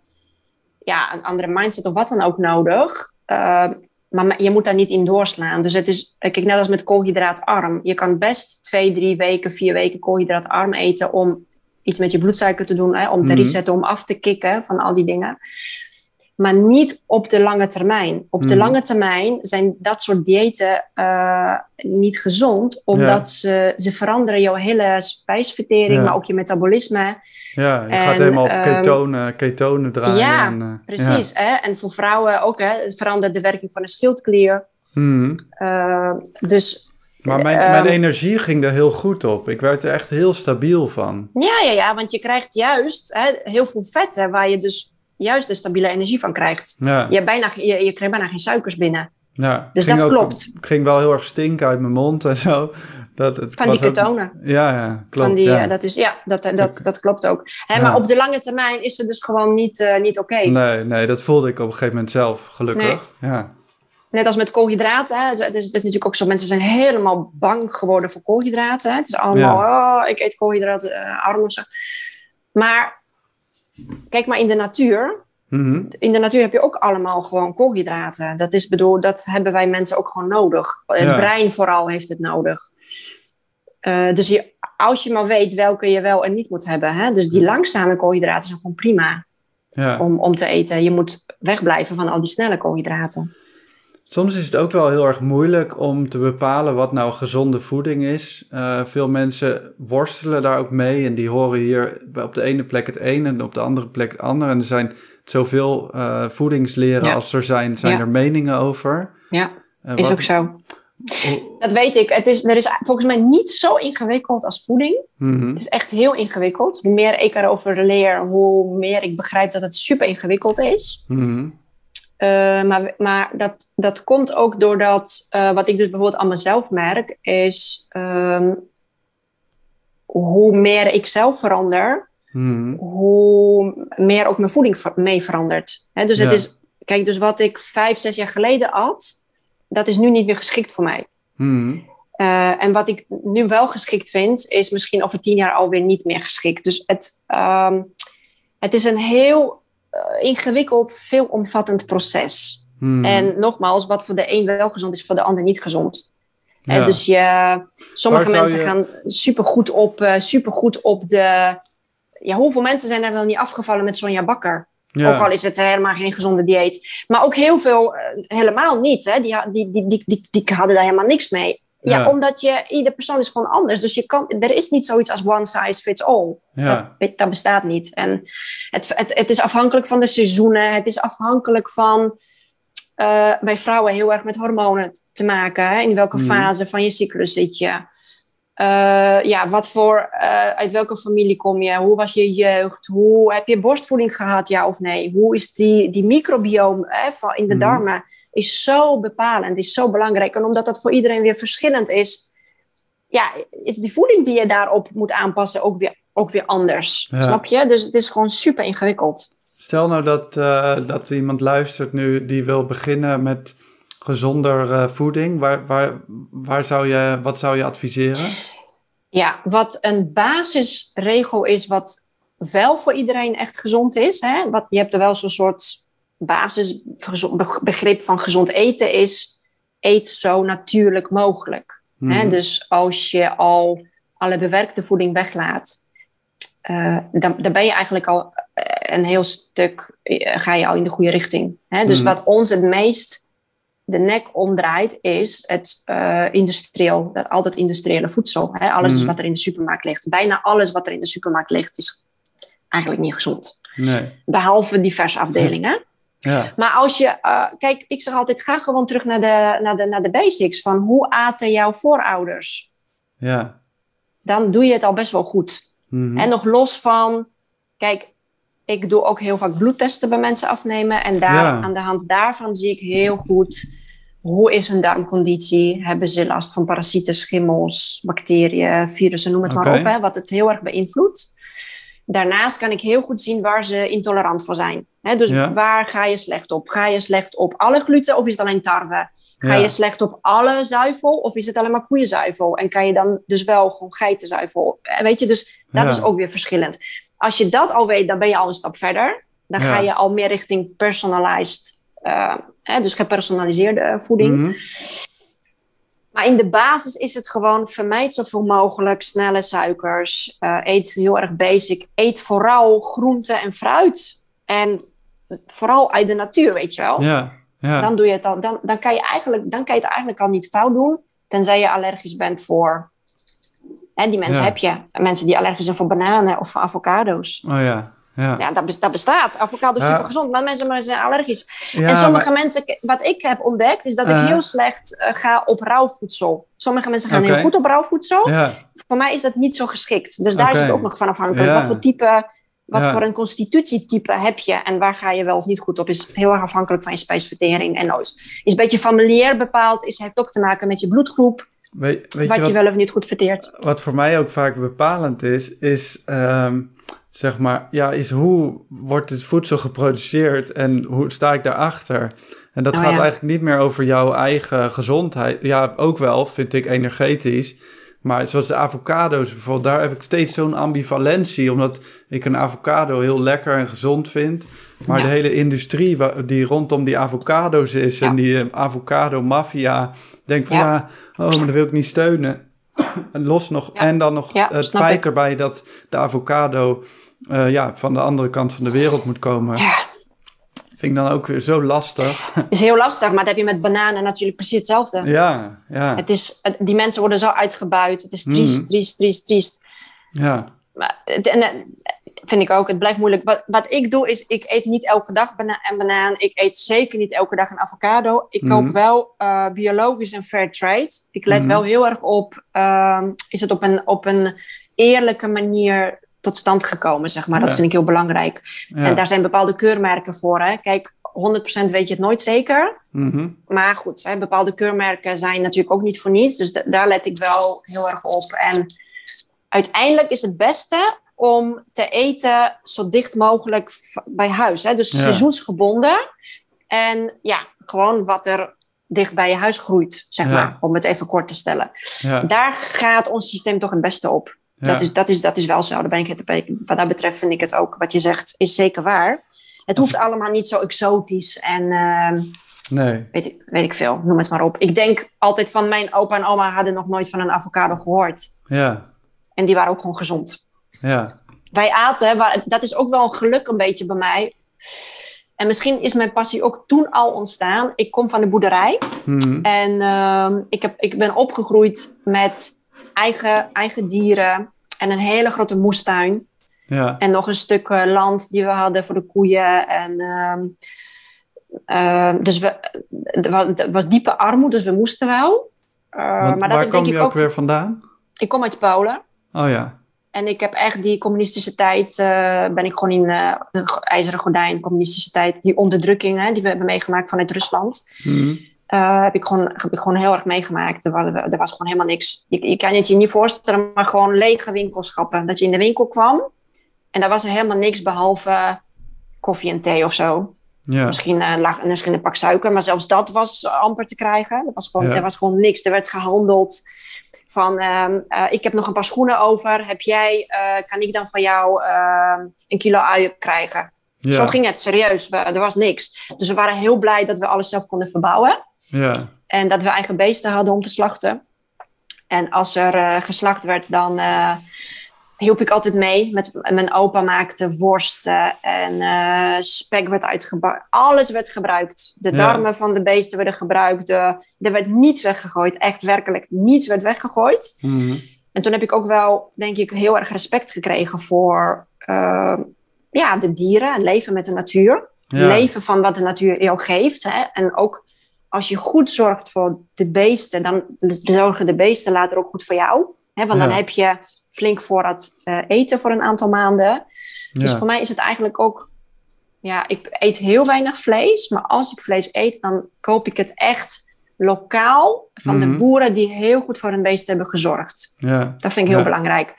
ja, een andere mindset of wat dan ook nodig. Ehm, maar je moet daar niet in doorslaan. Dus het is, kijk, net als met koolhydraatarm. Je kan best twee, drie weken, vier weken koolhydraatarm eten om iets met je bloedsuiker te doen, hè, om te Mhm. resetten, om af te kicken van al die dingen. Maar niet op de lange termijn. Op de Mhm. lange termijn zijn dat soort diëten eh, niet gezond, omdat ze, ze veranderen jouw hele spijsvertering, Ja. maar ook je metabolisme. Ja, je En, gaat helemaal op ehm, ketonen, ketonen draaien. Ja, en, eh, Precies, hè? en voor vrouwen ook, hè? het verandert de werking van de schildklier. Eh, dus Maar mijn, Ehm, mijn energie ging er heel goed op. Ik werd er echt heel stabiel van. ja, ja, ja, want je krijgt juist hè, heel veel vetten waar je dus juist de stabiele energie van krijgt. Ja, Je, bijna, je, je krijgt bijna geen suikers binnen. ja. Dus dat ook- klopt. Ik ging wel heel erg stinken uit mijn mond en zo. Dat, het Van die ook- ketonen. Ja, ja, klopt. van die, ja. eh, dat, is, ja, dat, dat, dat klopt ook. Hè, Ja. Maar op de lange termijn is het dus gewoon niet, eh, niet oké. Nee, nee, dat voelde ik op een gegeven moment zelf, gelukkig. Ja. Net als met koolhydraten. Hè. Dus, het is natuurlijk ook zo. Mensen zijn helemaal bang geworden voor koolhydraten. Hè. Het is allemaal, oh, ik eet koolhydraten, eh, arm of zo. Maar kijk maar in de natuur. Mhm. In de natuur heb je ook allemaal gewoon koolhydraten. Dat is bedoel, dat hebben wij mensen ook gewoon nodig. Het Ja. brein vooral heeft het nodig. Eh, dus je, als je maar weet welke je wel en niet moet hebben. Hè? Dus die langzame koolhydraten zijn gewoon prima Ja. om, om te eten. Je moet wegblijven van al die snelle koolhydraten. Soms is het ook wel heel erg moeilijk om te bepalen wat nou gezonde voeding is. Eh, veel mensen worstelen daar ook mee en die horen hier op de ene plek het een en op de andere plek het ander. En er zijn zoveel eh, voedingsleren Ja. als er zijn, zijn Ja. er meningen over. Ja, Eh, is ook zo. Dat weet ik. Het is, er is volgens mij niet zo ingewikkeld als voeding. Mhm. Het is echt heel ingewikkeld. Hoe meer ik erover leer, hoe meer ik begrijp dat het super ingewikkeld is. Mhm. Eh, maar maar dat, dat komt ook doordat, eh, wat ik dus bijvoorbeeld aan mezelf merk, is ehm, hoe meer ik zelf verander, Mhm. hoe meer ook mijn voeding ver- mee verandert. Dus het is, kijk, dus wat ik vijf, zes jaar geleden at, dat is nu niet meer geschikt voor mij. Mhm. Eh, en wat ik nu wel geschikt vind, is misschien over tien jaar alweer niet meer geschikt. Dus het, ehm, het is een heel ingewikkeld, veelomvattend proces. Mhm. En nogmaals, wat voor de een wel gezond is, voor de ander niet gezond. Ja. En dus je, sommige mensen je- gaan supergoed op, eh supergoed op de. Ja, hoeveel mensen zijn er wel niet afgevallen met Sonja Bakker? ja. Ook al is het helemaal geen gezonde dieet. Maar ook heel veel eh, helemaal niet. Hè? Die, die, die, die, die, die hadden daar helemaal niks mee. Ja, Ja. omdat je, ieder persoon is gewoon anders. Dus je kan, er is niet zoiets als one size fits all. Ja. Dat, dat bestaat niet. En het, het, het is afhankelijk van de seizoenen. Het is afhankelijk van eh, bij vrouwen heel erg met hormonen te maken. Hè? In welke Mhm. fase van je cyclus zit je? Eh, ja, wat voor, eh, uit welke familie kom je? Hoe was je jeugd? Hoe heb je borstvoeding gehad, ja of nee? Hoe is die, die microbiome hè, van in de Mhm. darmen? Is zo bepalend, is zo belangrijk. En omdat dat voor iedereen weer verschillend is, ja, is die voeding die je daarop moet aanpassen ook weer, ook weer anders. Ja. Snap je? Dus het is gewoon super ingewikkeld. Stel nou dat, eh, dat iemand luistert nu die wil beginnen met gezonder eh, voeding. Waar, waar, waar zou je, wat zou je adviseren? Ja, wat een basisregel is, wat wel voor iedereen echt gezond is. Hè? Wat, je hebt er wel zo'n soort basisbegrip van gezond eten is... eet zo natuurlijk mogelijk. Hè? Mhm. Dus als je al alle bewerkte voeding weglaat... eh, dan, dan ben je eigenlijk al eh, een heel stuk... eh, ga je al in de goede richting. Hè? Dus Mhm. wat ons het meest de nek omdraait, is het eh industrieel, dat, al dat industriële voedsel. Hè? Alles Mhm. wat er in de supermarkt ligt. Bijna alles wat er in de supermarkt ligt, is eigenlijk niet gezond. Nee. Behalve diverse afdelingen. Ja. Maar als je, eh, kijk, ik zeg altijd, ga gewoon terug naar de, naar, de, naar de basics. Van hoe aten jouw voorouders? Ja. Dan doe je het al best wel goed. Mhm. En nog los van, kijk, ik doe ook heel vaak bloedtesten bij mensen afnemen. En daar, Ja. aan de hand daarvan zie ik heel goed hoe is hun darmconditie. Hebben ze last van parasieten, schimmels, bacteriën, virussen, noem het maar op. Hè, wat het heel erg beïnvloedt. Daarnaast kan ik heel goed zien waar ze intolerant voor zijn. Dus Ja. waar ga je slecht op? Ga je slecht op alle gluten of is het alleen tarwe? Ga Ja. je slecht op alle zuivel of is het alleen maar koeienzuivel? En kan je dan dus wel gewoon geitenzuivel? Eh, Weet je, dus dat Ja. is ook weer verschillend. Als je dat al weet, dan ben je al een stap verder. Dan ga je al meer richting personalized, eh, hè, dus gepersonaliseerde voeding. Mhm. Maar in de basis is het gewoon vermijd zoveel mogelijk snelle suikers. Eh, eet heel erg basic. Eet vooral groente en fruit. En vooral uit de natuur, weet je wel. Ja. Ja. Dan, doe je het al, dan, dan, kan je eigenlijk, dan kan je het eigenlijk al niet fout doen. Tenzij je allergisch bent voor... Hè, die mensen Ja. heb je. Mensen die allergisch zijn voor bananen of voor avocado's. Oh ja. Ja. Ja, dat, bes- dat bestaat. Avocado is Ja. super gezond, maar mensen zijn allergisch. Ja, en sommige maar- mensen, wat ik heb ontdekt, is dat ik heel slecht eh, ga op rauw voedsel. Sommige mensen gaan heel goed op rauw voedsel. Voor mij is dat niet zo geschikt. Dus daar is het ook nog van afhankelijk. Wat voor type, wat Ja. voor een constitutietype heb je en waar ga je wel of niet goed op? Is heel erg afhankelijk van je spijsvertering. En is, is een beetje familiair bepaald, is, heeft ook te maken met je bloedgroep, Weet, weet wat je wat, wel of niet goed verteert. wat voor mij ook vaak bepalend is, is ehm, zeg maar, ja, is hoe wordt het voedsel geproduceerd en hoe sta ik daarachter? En dat Oh, gaat ja. eigenlijk niet meer over jouw eigen gezondheid. Ja, ook wel, vind ik, energetisch. Maar zoals de avocado's bijvoorbeeld, daar heb ik steeds zo'n ambivalentie. Omdat ik een avocado heel lekker en gezond vind. Maar Ja. de hele industrie die rondom die avocado's is Ja. en die eh, avocado-maffia... denk van Ja. ja, oh, maar dat wil ik niet steunen. En los nog, en dan nog Ja, het feit ik. erbij dat de avocado eh, ja, van de andere kant van de wereld moet komen. Ja, Vind ik dan ook weer zo lastig. is heel lastig, maar dat heb je met bananen natuurlijk precies hetzelfde. ja, ja, Het is, die mensen worden zo uitgebuit. Het is triest, Mhm. triest, triest, triest. ja. Maar, en, eh, vind ik ook, het blijft moeilijk. Wat, wat ik doe is, ik eet niet elke dag bana een banaan. Ik eet zeker niet elke dag een avocado. Ik koop Mhm. wel eh, biologisch en fair trade. Ik let Mhm. wel heel erg op, ehm, is het op een, op een eerlijke manier tot stand gekomen, zeg maar. Dat Ja. vind ik heel belangrijk. ja. En daar zijn bepaalde keurmerken voor. Hè. Kijk, 100% weet je het nooit zeker. Mhm. Maar goed, hè, bepaalde keurmerken zijn natuurlijk ook niet voor niets. Dus da- daar let ik wel heel erg op. En uiteindelijk is het beste om te eten zo dicht mogelijk bij huis. Hè? Dus Ja. seizoensgebonden. En ja, gewoon wat er dicht bij je huis groeit, zeg Ja. maar. Om het even kort te stellen. ja, Daar gaat ons systeem toch het beste op. ja. Dat, is, dat, is, dat is wel zo. Daar ben ik, ben wat dat betreft vind ik het ook, wat je zegt, is zeker waar. Het hoeft allemaal niet zo exotisch en... ehm, Nee, weet ik, weet ik veel, noem het maar op. Ik denk altijd van mijn opa en oma hadden nog nooit van een avocado gehoord. ja, En die waren ook gewoon gezond. ja, Wij aten, waar- dat is ook wel een geluk een beetje bij mij. En misschien is mijn passie ook toen al ontstaan. Ik kom van de boerderij Mhm. en ehm, ik, heb, ik ben opgegroeid met eigen, eigen dieren en een hele grote moestuin. ja, En nog een stuk eh, land die we hadden voor de koeien. En, ehm, ehm, dus we, er wa- was diepe armoede, dus we moesten wel. Uh, Want maar dat waar kom denk je ik ook weer vandaan? Ik kom uit Polen. Oh ja, En ik heb echt die communistische tijd, eh, ben ik gewoon in eh, de go- ijzeren gordijn, communistische tijd, die onderdrukking hè, die we hebben meegemaakt vanuit Rusland, Mhm. Eh, heb, ik gewoon, heb ik gewoon heel erg meegemaakt. Er was, er was gewoon helemaal niks. Je, je kan het je niet voorstellen, maar gewoon lege winkelschappen. Dat je in de winkel kwam en daar was er helemaal niks behalve koffie en thee of zo. ja, Misschien, lag, misschien een pak suiker, maar zelfs dat was amper te krijgen. Er was gewoon, Ja. er was gewoon niks. Er werd gehandeld van, ehm, eh, ik heb nog een paar schoenen over. Heb jij, kan ik dan van jou ehm, een kilo uien krijgen? ja, Zo ging het, serieus. We- er was niks. Dus we waren heel blij dat we alles zelf konden verbouwen. Ja, En dat we eigen beesten hadden om te slachten. En als er eh, geslacht werd, dan eh, hielp ik altijd mee. Met, mijn opa maakte worsten en eh, spek werd uitgebouwd. Alles werd gebruikt. De Ja. darmen van de beesten werden gebruikt. Er werd niets weggegooid. Echt werkelijk niets werd weggegooid. Mhm. En toen heb ik ook wel, denk ik, heel erg respect gekregen voor ja, de dieren. Het leven met de natuur ja, leven van wat de natuur jou geeft. Hè? En ook als je goed zorgt voor de beesten, dan zorgen de beesten later ook goed voor jou. Hè? Want dan heb je flink voorraad eh, eten voor een aantal maanden. Dus ja, voor mij is het eigenlijk ook... Ja, ik eet heel weinig vlees. Maar als ik vlees eet, dan koop ik het echt lokaal van Mhm. de boeren die heel goed voor hun beesten hebben gezorgd. ja, Dat vind ik heel Ja. belangrijk.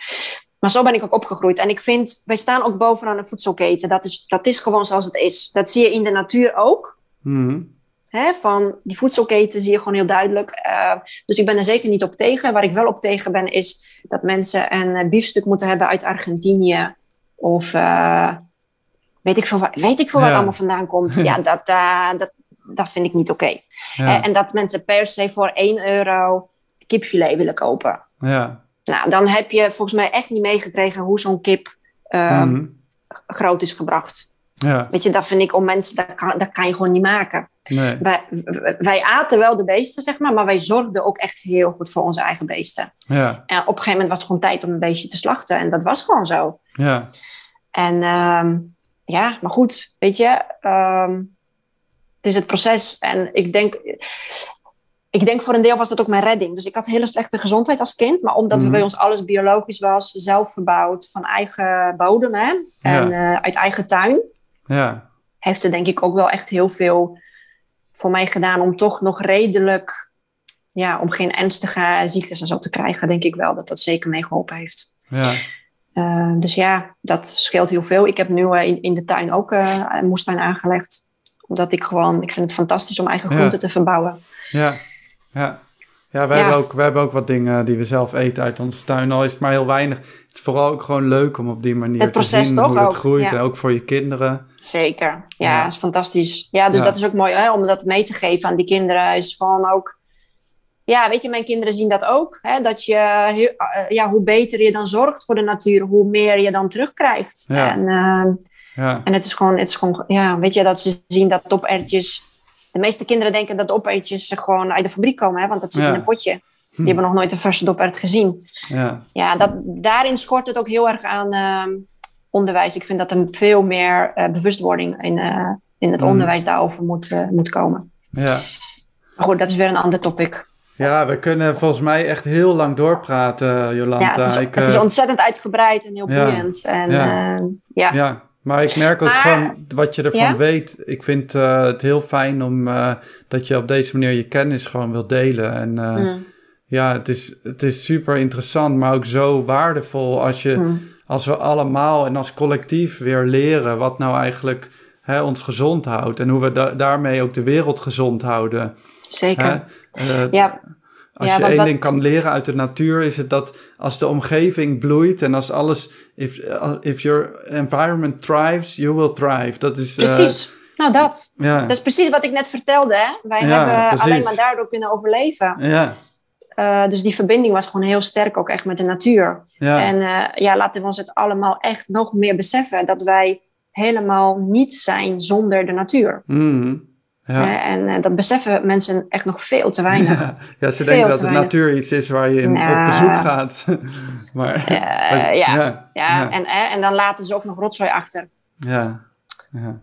Maar zo ben ik ook opgegroeid. En ik vind, wij staan ook bovenaan de voedselketen. Dat is, dat is gewoon zoals het is. Dat zie je in de natuur ook. Mhm. Hè, van die voedselketen zie je gewoon heel duidelijk. Eh, dus ik ben er zeker niet op tegen. Waar ik wel op tegen ben, is dat mensen een eh, biefstuk moeten hebben uit Argentinië. Of eh, weet ik veel, waar, weet ik veel Ja. allemaal vandaan komt. ja, dat, dat, dat vind ik niet oké. ja, En dat mensen per se voor 1 euro kipfilet willen kopen. ja, Nou, dan heb je volgens mij echt niet meegekregen hoe zo'n kip eh, Mhm. groot is gebracht. Ja, Weet je, dat vind ik om mensen, dat kan, dat kan je gewoon niet maken. nee, Wij, wij aten wel de beesten, zeg maar, maar wij zorgden ook echt heel goed voor onze eigen beesten. ja, En op een gegeven moment was het gewoon tijd om een beestje te slachten. En dat was gewoon zo. ja, En ehm, ja, maar goed, weet je, ehm, het is het proces. En ik denk, ik denk voor een deel was dat ook mijn redding. Dus ik had hele slechte gezondheid als kind. Maar omdat we bij ons alles biologisch was, zelf verbouwd, van eigen bodem hè, en eh, uit eigen tuin, ja, heeft het denk ik ook wel echt heel veel voor mij gedaan om toch nog redelijk, ja, om geen ernstige ziektes en zo te krijgen. Denk ik wel dat dat zeker meegeholpen heeft. ja, Uh, dus ja, dat scheelt heel veel. Ik heb nu uh, in, in de tuin ook uh, een moestuin aangelegd. Omdat ik gewoon, ik vind het fantastisch om eigen groenten ja. te verbouwen. Ja, ja. Ja, wij, ja. Hebben ook, wij hebben ook wat dingen die we zelf eten uit onze tuin. Al is het maar heel weinig. Het is vooral ook gewoon leuk om op die manier het te zien toch hoe het groeit. ja. En ook voor je kinderen. Zeker, ja, ja. is fantastisch. Ja, dus dat is ook mooi hè, om dat mee te geven aan die kinderen. Is gewoon ook, ja, weet je, mijn kinderen zien dat ook. Hè, dat je, eh, ja, hoe beter je dan zorgt voor de natuur, hoe meer je dan terugkrijgt. En, eh, Ja, en het is gewoon, het is gewoon, ja, weet je, dat ze zien dat dopertjes. De meeste kinderen denken dat dopertjes gewoon uit de fabriek komen, hè, want dat zit Ja. in een potje. Die hebben nog nooit een verse dopert gezien. ja, Ja, dat, daarin schort het ook heel erg aan ehm, onderwijs. Ik vind dat er veel meer eh, bewustwording in, eh, in het Mhm. onderwijs daarover moet, eh, moet komen. ja. Maar goed, dat is weer een ander topic. Ja, we kunnen volgens mij echt heel lang doorpraten, Jolanta. Ja, het is, Ik, het is ontzettend uitgebreid en heel boeiend. En, ja. Ja, maar ik merk ook Maar- gewoon wat je ervan Ja? weet. Ik vind eh, het heel fijn om eh, dat je op deze manier je kennis gewoon wilt delen. En eh, Mm, ja, het is, het is super interessant, maar ook zo waardevol als, je, mm. als we allemaal en als collectief weer leren wat nou eigenlijk hè, ons gezond houdt. En hoe we da- daarmee ook de wereld gezond houden. Zeker. Hè? Ja, Als Ja, je één wat- ding kan leren uit de natuur, is het dat als de omgeving bloeit en als alles, if, uh, if your environment thrives, you will thrive. Dat is. eh, precies. nou, dat. ja, Dat is precies wat ik net vertelde. Hè? Wij Ja, hebben precies. alleen maar daardoor kunnen overleven. ja, Eh, dus die verbinding was gewoon heel sterk ook echt met de natuur. ja, En eh, ja, laten we ons het allemaal echt nog meer beseffen dat wij helemaal niet zijn zonder de natuur. Mhm. Ja. En eh, dat beseffen mensen echt nog veel te weinig. Ja, ja, ze Veel denken dat de weinig. natuur iets is waar je in, Nou. op bezoek gaat. maar, Eh, als- ja, ja. En, eh, en dan laten ze ook nog rotzooi achter. ja,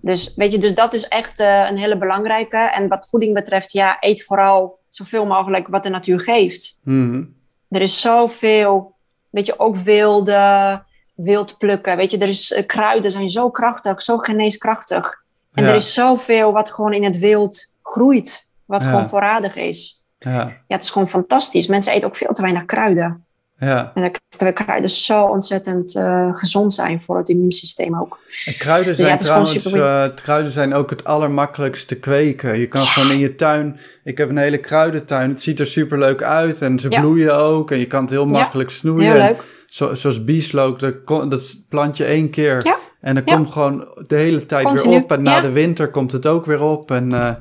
Dus weet je, dus dat is echt een hele belangrijke. En wat voeding betreft, ja, eet vooral zoveel mogelijk wat de natuur geeft. Mhm. Er is zoveel, weet je, ook wilde, wild plukken. Weet je, er is, kruiden zijn zo krachtig, zo geneeskrachtig. En Ja. er is zoveel wat gewoon in het wild groeit, wat Ja. gewoon voorradig is. ja, Ja, het is gewoon fantastisch. Mensen eten ook veel te weinig kruiden. ja. En dat- kruiden zo ontzettend eh, gezond zijn voor het immuunsysteem ook. En kruiden Dus ja, zijn trouwens, eh, kruiden zijn ook het allermakkelijkst te kweken. Je kan gewoon in je tuin, ik heb een hele kruidentuin, het ziet er super leuk uit en ze Ja. bloeien ook en je kan het heel makkelijk snoeien. Heel leuk. Zo, zoals bieslook, dat, dat plant je één keer Ja. En dan Ja. komt gewoon de hele tijd Continu, weer op en na ja. de winter komt het ook weer op. En, eh, Ja,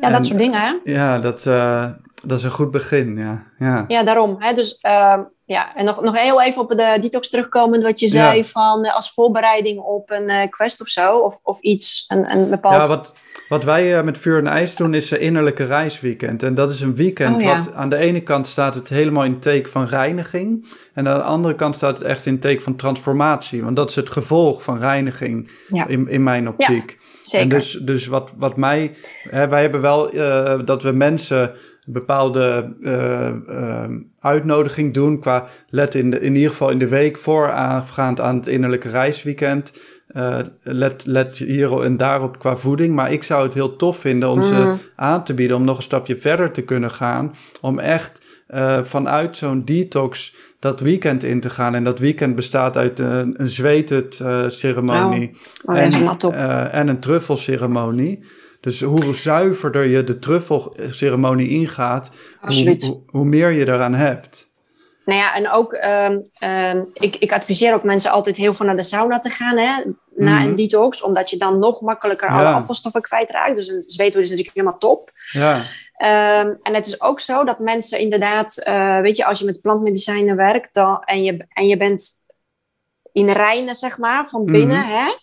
en- dat soort dingen, hè? Ja, dat, eh, dat is een goed begin, ja. ja. Ja, daarom. Hè? Dus ehm, ja, en nog, nog heel even op de detox terugkomend, wat je zei van eh, als voorbereiding op een quest of zo, of, of iets, een, een bepaald... Ja, wat, wat wij eh, met Vuur en IJs doen is een innerlijke reisweekend. En dat is een weekend Oh, ja. wat aan de ene kant staat het helemaal in teken van reiniging. En aan de andere kant staat het echt in teken van transformatie. Want dat is het gevolg van reiniging Ja. in, in mijn optiek. Zeker. En dus, dus wat, wat mij... Hè, wij hebben wel eh, dat we mensen bepaalde eh, uitnodiging doen... qua let in, de, in ieder geval in de week voorafgaand aan het innerlijke reisweekend... Eh, let, let hier en daarop qua voeding. Maar ik zou het heel tof vinden om ze Mm. aan te bieden... om nog een stapje verder te kunnen gaan. Om echt eh, vanuit zo'n detox dat weekend in te gaan. En dat weekend bestaat uit een, een zweethet-ceremonie... oh, ja, en, eh, een truffelceremonie. Dus hoe zuiverder je de truffelceremonie ingaat, hoe, Absoluut. hoe, hoe meer je eraan hebt. Nou ja, en ook, ehm, ehm, ik, ik adviseer ook mensen altijd heel veel naar de sauna te gaan, hè, na Mhm. een detox, omdat je dan nog makkelijker alle afvalstoffen kwijtraakt. Dus een zweetdoel is natuurlijk helemaal top. Ja, Ehm, en het is ook zo dat mensen inderdaad, eh, weet je, als je met plantmedicijnen werkt dan, en, je, en je bent in reinen, zeg maar, van binnen, Mhm. hè,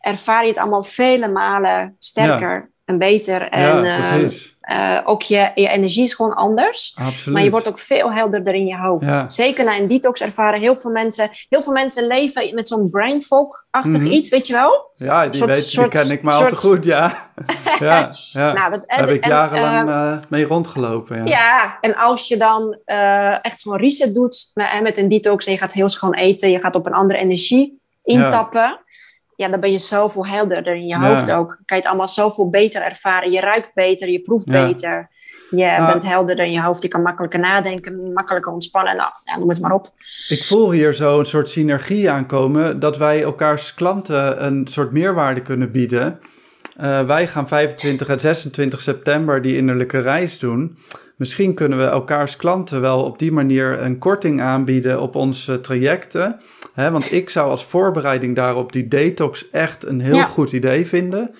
ervaar je het allemaal vele malen sterker en beter. En ja precies. Eh, ook je, je energie is gewoon anders. Absoluut. Maar je wordt ook veel helderder in je hoofd. Ja. Zeker na een detox ervaren heel veel mensen. Heel veel mensen leven met zo'n brain fog-achtig Mhm. iets, weet je wel? ja, die, soort- weet, die soort- ken ik maar al soort- te goed, ja. ja, ja. Nou, dat, Daar heb ik en, jarenlang eh, eh, mee rondgelopen. Ja. ja, en als je dan eh, echt zo'n reset doet met, met een detox en je gaat heel schoon eten, je gaat op een andere energie intappen, ja, dan ben je zoveel helderder in je Ja. hoofd ook. Kan je het allemaal zoveel beter ervaren. Je ruikt beter, je proeft Ja. beter. Je bent helderder in je hoofd, je kan makkelijker nadenken, makkelijker ontspannen. Nou, ja, noem het maar op. Ik voel hier zo een soort synergie aankomen dat wij elkaars klanten een soort meerwaarde kunnen bieden. Eh, wij gaan 25 en 26 september die innerlijke reis doen. Misschien kunnen we elkaars klanten wel op die manier een korting aanbieden op onze trajecten. Hè, want ik zou als voorbereiding daarop die detox echt een heel Ja. goed idee vinden.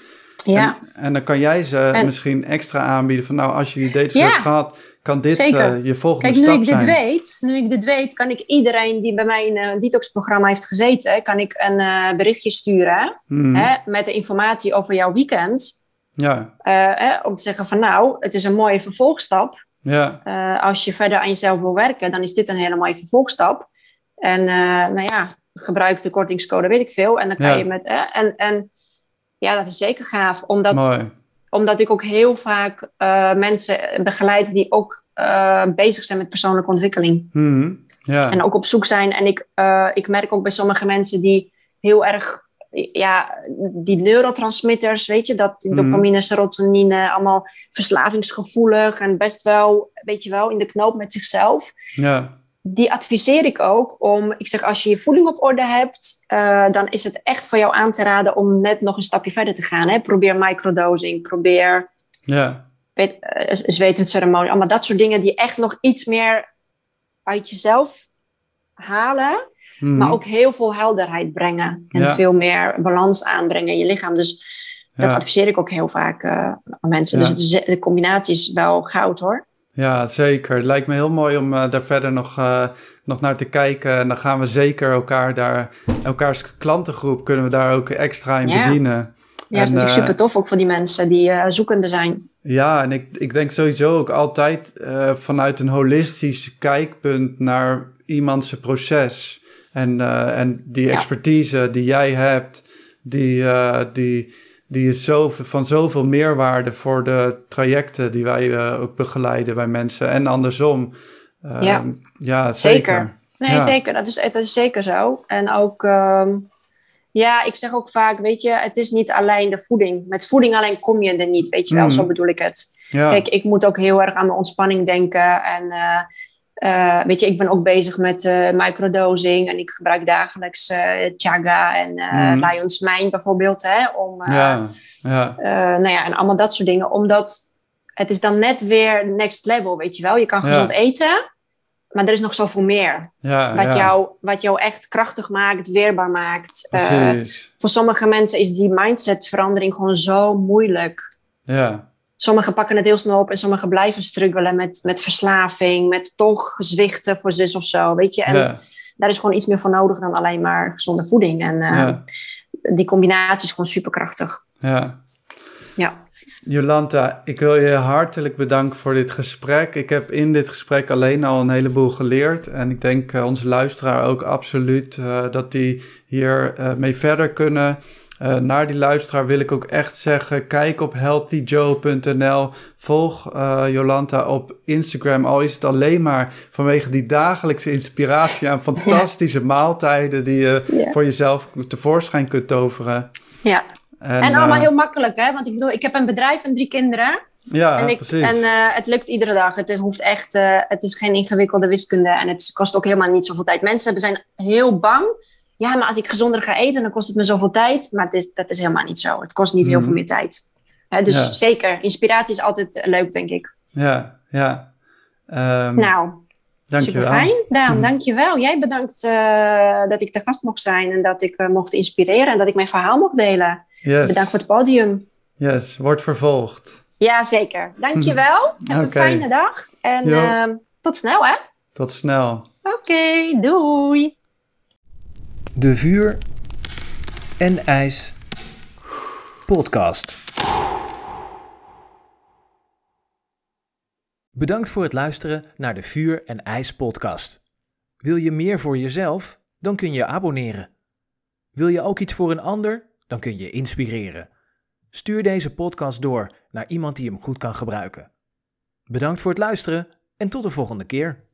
Ja. En, en dan kan jij ze En- misschien extra aanbieden van nou, als je die Ja. hebt gehad, kan dit eh, je volgende Kijk, nu stap ik dit zijn. weet, nu ik dit weet, kan ik iedereen die bij mij in een detox-programma heeft gezeten, kan ik een eh, berichtje sturen Mhm. hè, met de informatie over jouw weekend. Ja, Eh, hè, om te zeggen van nou, het is een mooie vervolgstap. ja, Eh, als je verder aan jezelf wil werken, dan is dit een hele mooie vervolgstap. En eh, nou ja, gebruik de kortingscode, weet ik veel. En dan kan Ja. je met. en, en ja, dat is zeker gaaf. Omdat, mooi. omdat ik ook heel vaak eh, mensen begeleid die ook eh, bezig zijn met persoonlijke ontwikkeling. Mhm. Ja, En ook op zoek zijn. En ik, ik merk ook bij sommige mensen die heel erg. Ja, die neurotransmitters, weet je, dat Mhm. dopamine, serotonine, allemaal verslavingsgevoelig en best wel, weet je wel, in de knoop met zichzelf ja, die adviseer ik ook om, ik zeg, als je je voeding op orde hebt, eh, dan is het echt voor jou aan te raden om net nog een stapje verder te gaan. Hè? Probeer microdosing, probeer ja, weet, uh, zweetwitceremonie, allemaal dat soort dingen die echt nog iets meer uit jezelf halen, Mhm. maar ook heel veel helderheid brengen en Ja. veel meer balans aanbrengen in je lichaam. Dus dat adviseer ik ook heel vaak eh, aan mensen. Dus het is- de combinatie is wel goud hoor. Ja, zeker. Het lijkt me heel mooi om eh, daar verder nog, eh, nog naar te kijken. En dan gaan we zeker elkaar daar, elkaars klantengroep kunnen we daar ook extra in Ja. bedienen. Ja, dat is natuurlijk eh, super tof ook voor die mensen die zoekende zijn. Ja, en ik, ik denk sowieso ook altijd vanuit een holistisch kijkpunt naar iemands proces. En, en die Ja. expertise die jij hebt, die, die, die is zo, van zoveel meerwaarde voor de trajecten die wij eh, ook begeleiden bij mensen. En andersom. Ehm, Ja. ja, zeker. Zeker. Nee, Ja. zeker. Dat is, dat is zeker zo. En ook, ehm, ja, ik zeg ook vaak, weet je, het is niet alleen de voeding. Met voeding alleen kom je er niet, weet je wel. Mhm. Zo bedoel ik het. Ja, Kijk, ik moet ook heel erg aan mijn ontspanning denken. En eh, eh, weet je, ik ben ook bezig met eh, microdosing. En ik gebruik dagelijks eh chaga en Mhm. Lion's Mane bijvoorbeeld. Hè, om, ja, ja, nou ja, en allemaal dat soort dingen. Omdat het is dan net weer next level, weet je wel. Je kan Ja. gezond eten, maar er is nog zoveel meer. ja. Wat, ja. jou, wat jou echt krachtig maakt, weerbaar maakt. Voor sommige mensen is die mindsetverandering gewoon zo moeilijk. ja, Sommigen pakken het heel snel op en sommigen blijven struggelen met, met verslaving, met toch zwichten voor zus of zo, weet je. En ja, daar is gewoon iets meer voor nodig dan alleen maar gezonde voeding. En eh, ja, die combinatie is gewoon superkrachtig. ja. Ja. Jolanta, ik wil je hartelijk bedanken voor dit gesprek. Ik heb in dit gesprek alleen al een heleboel geleerd. En ik denk uh, onze luisteraar ook absoluut uh, dat die hier uh, mee verder kunnen. Uh, naar die luisteraar wil ik ook echt zeggen: kijk op healthyjoe.nl. Volg uh, Jolanta op Instagram. Al is het alleen maar vanwege die dagelijkse inspiratie aan fantastische maaltijden die je voor jezelf tevoorschijn kunt toveren. Ja. En, en allemaal uh, heel makkelijk, hè? Want ik bedoel, ik heb een bedrijf en drie kinderen. Ja, en ik, precies. En uh, het lukt iedere dag. Het hoeft echt, uh, het is geen ingewikkelde wiskunde en het kost ook helemaal niet zoveel tijd. Mensen zijn heel bang. Ja, maar als ik gezonder ga eten, dan kost het me zoveel tijd. Maar het is, dat is helemaal niet zo. Het kost niet heel Mhm. veel meer tijd. Hè, dus Ja. zeker, inspiratie is altijd eh, leuk, denk ik. Ja, ja. Ehm, Nou, super fijn. Daan, Mhm. dankjewel. Jij bedankt eh, dat ik te gast mocht zijn en dat ik eh, mocht inspireren en dat ik mijn verhaal mocht delen. Yes. Bedankt voor het podium. Yes, wordt vervolgd. Ja, zeker. Dankjewel. Heb een fijne dag. En ehm, tot snel, hè? Tot snel. Oké, doei. De Vuur en IJs podcast. Bedankt voor het luisteren naar de Vuur en IJs podcast. Wil je meer voor jezelf? Dan kun je abonneren. Wil je ook iets voor een ander? Dan kun je inspireren. Stuur deze podcast door naar iemand die hem goed kan gebruiken. Bedankt voor het luisteren en tot de volgende keer.